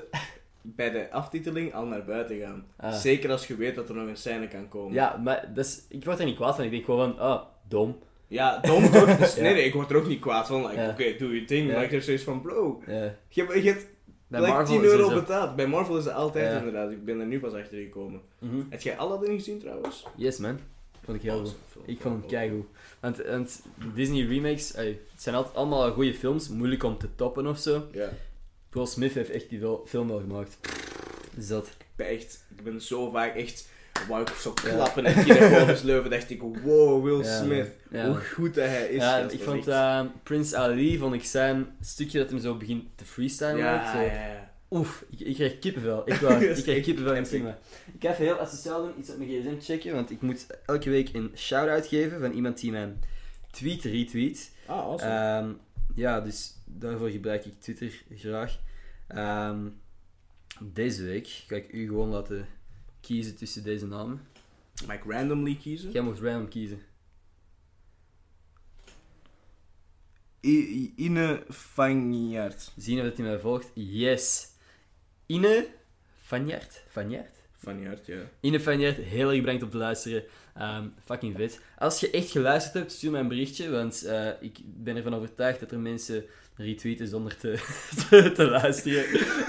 Speaker 2: bij de aftiteling al naar buiten gaan.
Speaker 1: Ah.
Speaker 2: Zeker als je weet dat er nog een scène kan komen.
Speaker 1: Ja, maar dat is, ik word er niet kwaad van. Ik denk gewoon van, ah, dom.
Speaker 2: Ja, dom toch? Dus,
Speaker 1: Ja.
Speaker 2: Nee, nee, ik word er ook niet kwaad van. Like,
Speaker 1: Ja.
Speaker 2: Oké, doe je ding.
Speaker 1: Ja.
Speaker 2: Maar ik heb zoiets van, bro,
Speaker 1: Ja.
Speaker 2: je hebt, je hebt
Speaker 1: Bij
Speaker 2: like
Speaker 1: Marvel
Speaker 2: 10
Speaker 1: is er
Speaker 2: euro
Speaker 1: zo-
Speaker 2: betaald. Bij Marvel is dat altijd
Speaker 1: Ja.
Speaker 2: inderdaad. Ik ben er nu pas achter gekomen.
Speaker 1: Mhm.
Speaker 2: Heb jij Aladdin gezien trouwens?
Speaker 1: Yes, man. Vond ik heel goed.
Speaker 2: Awesome film.
Speaker 1: Ik vond hem keigoed. Want, want Disney remakes, ey, het zijn altijd allemaal goede films, moeilijk om te toppen of zo.
Speaker 2: Ja.
Speaker 1: Will Smith heeft echt die film wel gemaakt. Zat.
Speaker 2: Ik ben echt, ik ben zo vaak echt, wou ik zo klappen en kilometers leuven, dacht ik, wow, Will Smith, hoe goed dat hij is.
Speaker 1: Ja, ik vond eh, Prince Ali, vond ik zijn stukje dat hem zo begint te freestylen.
Speaker 2: ja,
Speaker 1: zo.
Speaker 2: ja, ja.
Speaker 1: Oef, ik, ik krijg kippenvel. Ik, wou, ik krijg kippenvel in cinema. Ik ga even heel asociaal doen, iets op mijn gsm checken, want ik moet elke week een shout-out geven van iemand die mijn tweet retweet.
Speaker 2: Ah, awesome.
Speaker 1: Ehm, ja, dus daarvoor gebruik ik Twitter graag. Ehm, deze week ga ik u gewoon laten kiezen tussen deze namen.
Speaker 2: Mag ik randomly kiezen?
Speaker 1: Jij mocht random kiezen.
Speaker 2: I- Ine Vanjaard.
Speaker 1: Zien of dat hij mij volgt. Yes. Ine Vanjaard. Vanjaard?
Speaker 2: Funny hard, ja.
Speaker 1: In de heel erg bedankt om te luisteren. Ehm, fucking vet. Als je echt geluisterd hebt, stuur mij een berichtje, want eh, ik ben ervan overtuigd dat er mensen retweeten zonder te, te, te luisteren.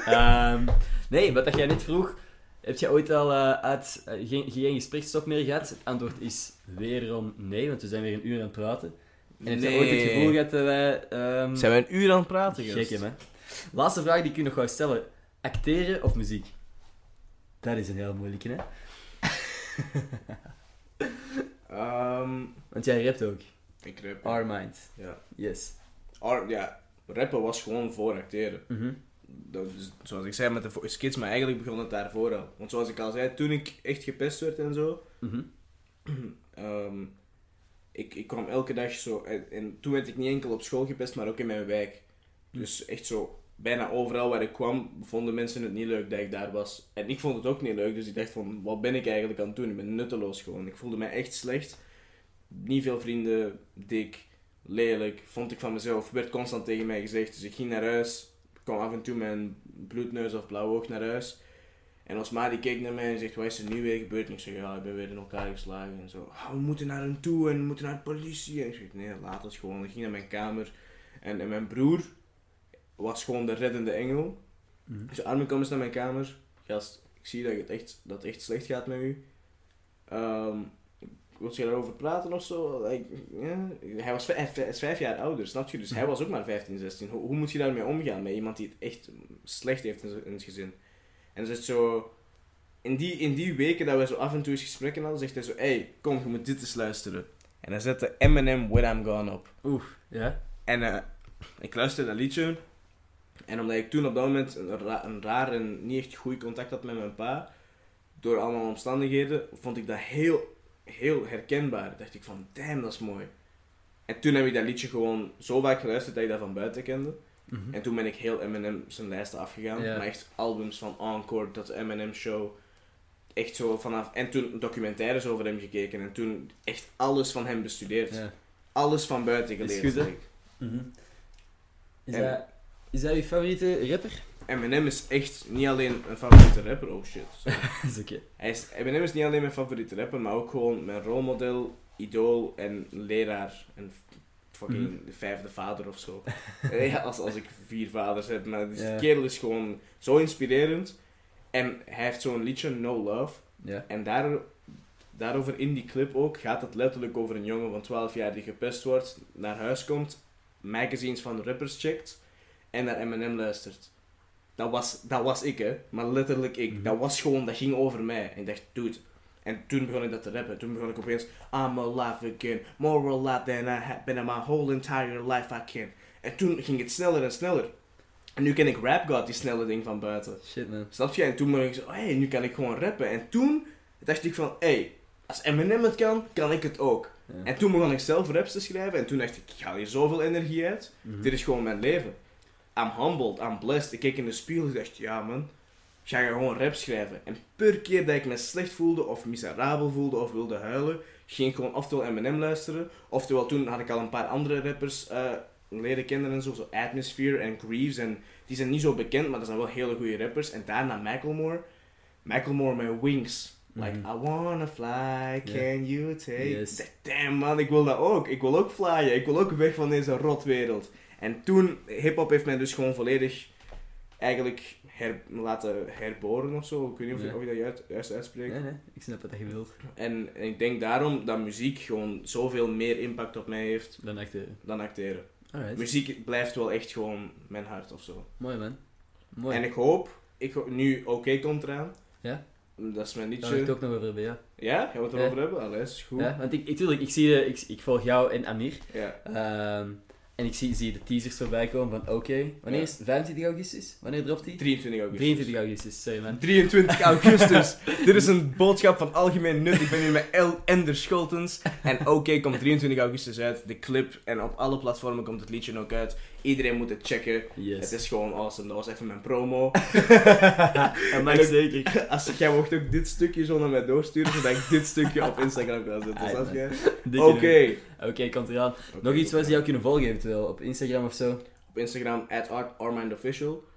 Speaker 1: Ehm, nee, wat dat jij net vroeg, heb je ooit al eh, uit, eh, geen, geen gesprekstof meer gehad? Het antwoord is wederom nee, want we zijn weer een uur aan het praten. En heb je ooit het gevoel gehad dat wij... ehm,
Speaker 2: Zijn we een uur aan het praten,
Speaker 1: Gek, hè, man. Laatste vraag die ik u nog wou stellen. Acteren of muziek? Dat is een heel moeilijke, hè?
Speaker 2: Ehm,
Speaker 1: Want jij rapt ook.
Speaker 2: ik rap.
Speaker 1: Our Mind.
Speaker 2: Ja.
Speaker 1: Yes.
Speaker 2: Ar- ja, rappen was gewoon voor acteren.
Speaker 1: Mhm.
Speaker 2: Dat zoals ik zei met de skits, maar eigenlijk begon het daarvoor al. Want zoals ik al zei, toen ik echt gepest werd en zo,
Speaker 1: Mhm.
Speaker 2: ehm, ik, ik kwam elke dag zo, en, en toen werd ik niet enkel op school gepest, maar ook in mijn wijk. Dus echt zo, bijna overal waar ik kwam, vonden mensen het niet leuk dat ik daar was. En ik vond het ook niet leuk, dus ik dacht van, wat ben ik eigenlijk aan het doen? Ik ben nutteloos gewoon. Ik voelde mij echt slecht. Niet veel vrienden, dik, lelijk, vond ik van mezelf. Werd constant tegen mij gezegd. Dus ik ging naar huis, kwam af en toe een bloedneus of blauw oog naar huis. En als ma die keek naar mij en zegt, wat is er nu weer gebeurd? En ik zeg, ja, ik ben weer in elkaar geslagen en zo. "Ah, we moeten naar hem toe en we moeten naar de politie. En ik zeg, nee, laat het gewoon. Ik ging naar mijn kamer. En, en mijn broer was gewoon de reddende engel.
Speaker 1: Mhm.
Speaker 2: Dus Armin, kom eens naar mijn kamer. Gast, ik zie dat het echt, dat het echt slecht gaat met u. Ehm wil je daarover praten of zo? Like. Hij was vijf, hij is vijf jaar ouder, snap je? Dus hij was ook maar 15, 16. Hoe, hoe moet je daarmee omgaan met iemand die het echt slecht heeft in, zijn- in het gezin? En het zo... In die, in die weken dat we zo af en toe eens gesprekken hadden, zegt hij zo... Hey, kom, je moet dit eens luisteren. En hij zette Eminem When I'm Gone op.
Speaker 1: Oeh, ja.
Speaker 2: En eh, ik luisterde dat liedje. En omdat ik toen op dat moment een, ra- een raar en niet echt goed contact had met mijn pa, door allemaal omstandigheden, vond ik dat heel, heel herkenbaar. dacht ik van, damn, dat is mooi. En toen heb ik dat liedje gewoon zo vaak geluisterd dat ik dat van buiten kende.
Speaker 1: Mhm.
Speaker 2: En toen ben ik heel Eminem zijn lijst afgegaan.
Speaker 1: Ja.
Speaker 2: Maar echt albums van Encore, dat Eminem Show. Echt zo vanaf... En toen documentaires over hem gekeken. En toen echt alles van hem bestudeerd.
Speaker 1: Ja.
Speaker 2: Alles van buiten
Speaker 1: is
Speaker 2: geleerd.
Speaker 1: goed, hè? Is,
Speaker 2: En-
Speaker 1: dat, is dat je favoriete rapper?
Speaker 2: Eminem is echt niet alleen een favoriete rapper, oh shit.
Speaker 1: is oké.
Speaker 2: Hij is, Eminem is niet alleen mijn favoriete rapper, maar ook gewoon mijn rolmodel, idool en leraar. En fucking
Speaker 1: Mhm.
Speaker 2: de vijfde vader of zo. Eh, ja, als, als ik vier vaders heb. Maar die kerel is gewoon zo inspirerend. En hij heeft zo'n liedje, No Love.
Speaker 1: Ja.
Speaker 2: En daar, daarover in die clip ook gaat het letterlijk over een jongen van 12 jaar die gepest wordt, naar huis komt, magazines van rappers checkt en naar Eminem luistert. Dat was, dat was ik, hè. Maar letterlijk ik.
Speaker 1: Mhm.
Speaker 2: Dat was gewoon, dat ging over mij. En ik dacht, dude. En toen begon ik dat te rappen. Toen begon ik opeens, I'm alive again. More alive than I have been in my whole entire life I can. En toen ging het sneller en sneller. En nu ken ik Rap God, die snelle ding van buiten.
Speaker 1: Shit, man.
Speaker 2: Snap je? En toen ben ik zo, hé, hey, nu kan ik gewoon rappen. En toen dacht ik van, hé, hey, als Eminem het kan, kan ik het ook.
Speaker 1: Ja.
Speaker 2: En toen begon ik zelf raps te schrijven. En toen dacht ik, ik haal hier zoveel energie uit.
Speaker 1: Mhm.
Speaker 2: Dit is gewoon mijn leven. I'm humbled, I'm blessed. Ik keek in de spiegel en dacht, ja man, ik ga gewoon rap schrijven. En per keer dat ik me slecht voelde, of miserabel voelde, of wilde huilen, ging ik gewoon oftewel Eminem luisteren. Oftewel toen had ik al een paar andere rappers eh, leren kennen en zo, zo Atmosphere en Greaves. En die zijn niet zo bekend, maar dat zijn wel hele goede rappers. En daarna Macklemore. Macklemore met Wings. Like,
Speaker 1: Mhm.
Speaker 2: I wanna fly, can you take...
Speaker 1: Yes.
Speaker 2: Damn man, ik wil dat ook. Ik wil ook flyen. Ik wil ook weg van deze rotwereld. En toen, hip-hop heeft mij dus gewoon volledig eigenlijk her, laten herboren of zo. Ik weet niet of, je, of je dat juist, juist uitspreekt.
Speaker 1: Nee, nee, ik snap wat je wilt.
Speaker 2: En, en ik denk daarom dat muziek gewoon zoveel meer impact op mij heeft
Speaker 1: Dan acteren.
Speaker 2: dan acteren.
Speaker 1: Alright.
Speaker 2: Muziek blijft wel echt gewoon mijn hart of zo.
Speaker 1: Mooi, man. Mooi.
Speaker 2: En ik hoop, ik, nu Oké komt eraan.
Speaker 1: Ja?
Speaker 2: Dat is mijn
Speaker 1: Daar wil
Speaker 2: liedje.
Speaker 1: ik het ook nog over hebben, ja.
Speaker 2: Ja? Gaan we het
Speaker 1: Ja.
Speaker 2: erover hebben? Allee, is goed.
Speaker 1: Ja, want ik, ik, tuurlijk, ik, zie ik, ik volg jou en Amir.
Speaker 2: Ja.
Speaker 1: Ehm, en ik zie, zie de teasers voorbij komen van oké. Wanneer is het? 25 augustus? Wanneer dropt die?
Speaker 2: 23 augustus.
Speaker 1: 23 augustus, sorry man.
Speaker 2: 23 augustus. Dit is een boodschap van algemeen nut. Ik ben hier met El Ender Scholtens. En oké komt 23 augustus uit. De clip. En op alle platformen komt het liedje ook uit. Iedereen moet het checken.
Speaker 1: Yes.
Speaker 2: Het is gewoon awesome. Dat was even mijn promo. En
Speaker 1: zeker.
Speaker 2: Als, jij mocht ook dit stukje zo naar mij doorsturen, zodat ik dit stukje op Instagram kan zetten.
Speaker 1: Ah, man.
Speaker 2: je?
Speaker 1: Dikke
Speaker 2: Oké.
Speaker 1: Oké, komt eraan.
Speaker 2: Oké,
Speaker 1: Nog iets waar ze jou kunnen volgen eventueel? Op Instagram of zo?
Speaker 2: Op Instagram, at.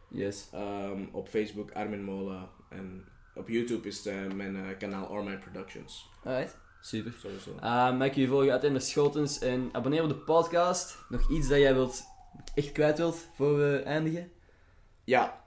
Speaker 1: Yes.
Speaker 2: Ehm, op Facebook, Armin Mola. En op YouTube is eh, mijn eh, kanaal Ormai Productions.
Speaker 1: Alright, super.
Speaker 2: Sowieso.
Speaker 1: Uh, mag ik je volgen uit de Schotens en abonneer op de podcast. Nog iets dat jij wilt, echt kwijt wilt voor we eindigen?
Speaker 2: Ja,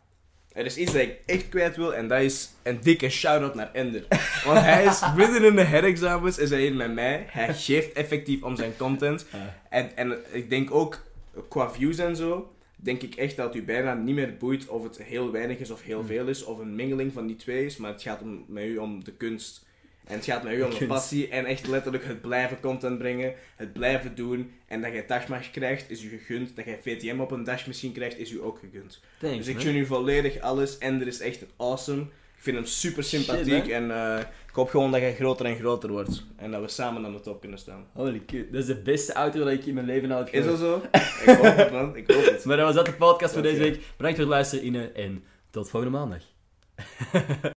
Speaker 2: er is iets dat ik echt kwijt wil en dat is een dikke shout-out naar Ender. Want hij is midden in de herexamens is hij hier met mij. Hij geeft effectief om zijn content. En, en ik denk ook, qua views en zo, denk ik echt dat u bijna niet meer boeit of het heel weinig is of heel
Speaker 1: Hmm.
Speaker 2: veel is, of een mengeling van die twee is, maar het gaat om, met u om de kunst. En het gaat met u om de passie en echt letterlijk het blijven content brengen, het blijven doen. En dat jij dashmach krijgt, is u gegund. Dat jij VTM op een dashmachine krijgt, is u ook gegund.
Speaker 1: Thanks,
Speaker 2: Dus ik gun u volledig alles. Ender is echt awesome. Ik vind hem super sympathiek
Speaker 1: Shit,
Speaker 2: en eh, ik hoop gewoon dat hij groter en groter wordt. En dat we samen aan de top kunnen staan.
Speaker 1: Holy kut, dat is de beste outro dat ik in mijn leven al heb
Speaker 2: Is dat
Speaker 1: gehoord.
Speaker 2: zo? Ik hoop het man, ik hoop het.
Speaker 1: Maar dat was dat de podcast voor deze week. Bedankt voor het luisteren, Ine, en tot volgende maandag.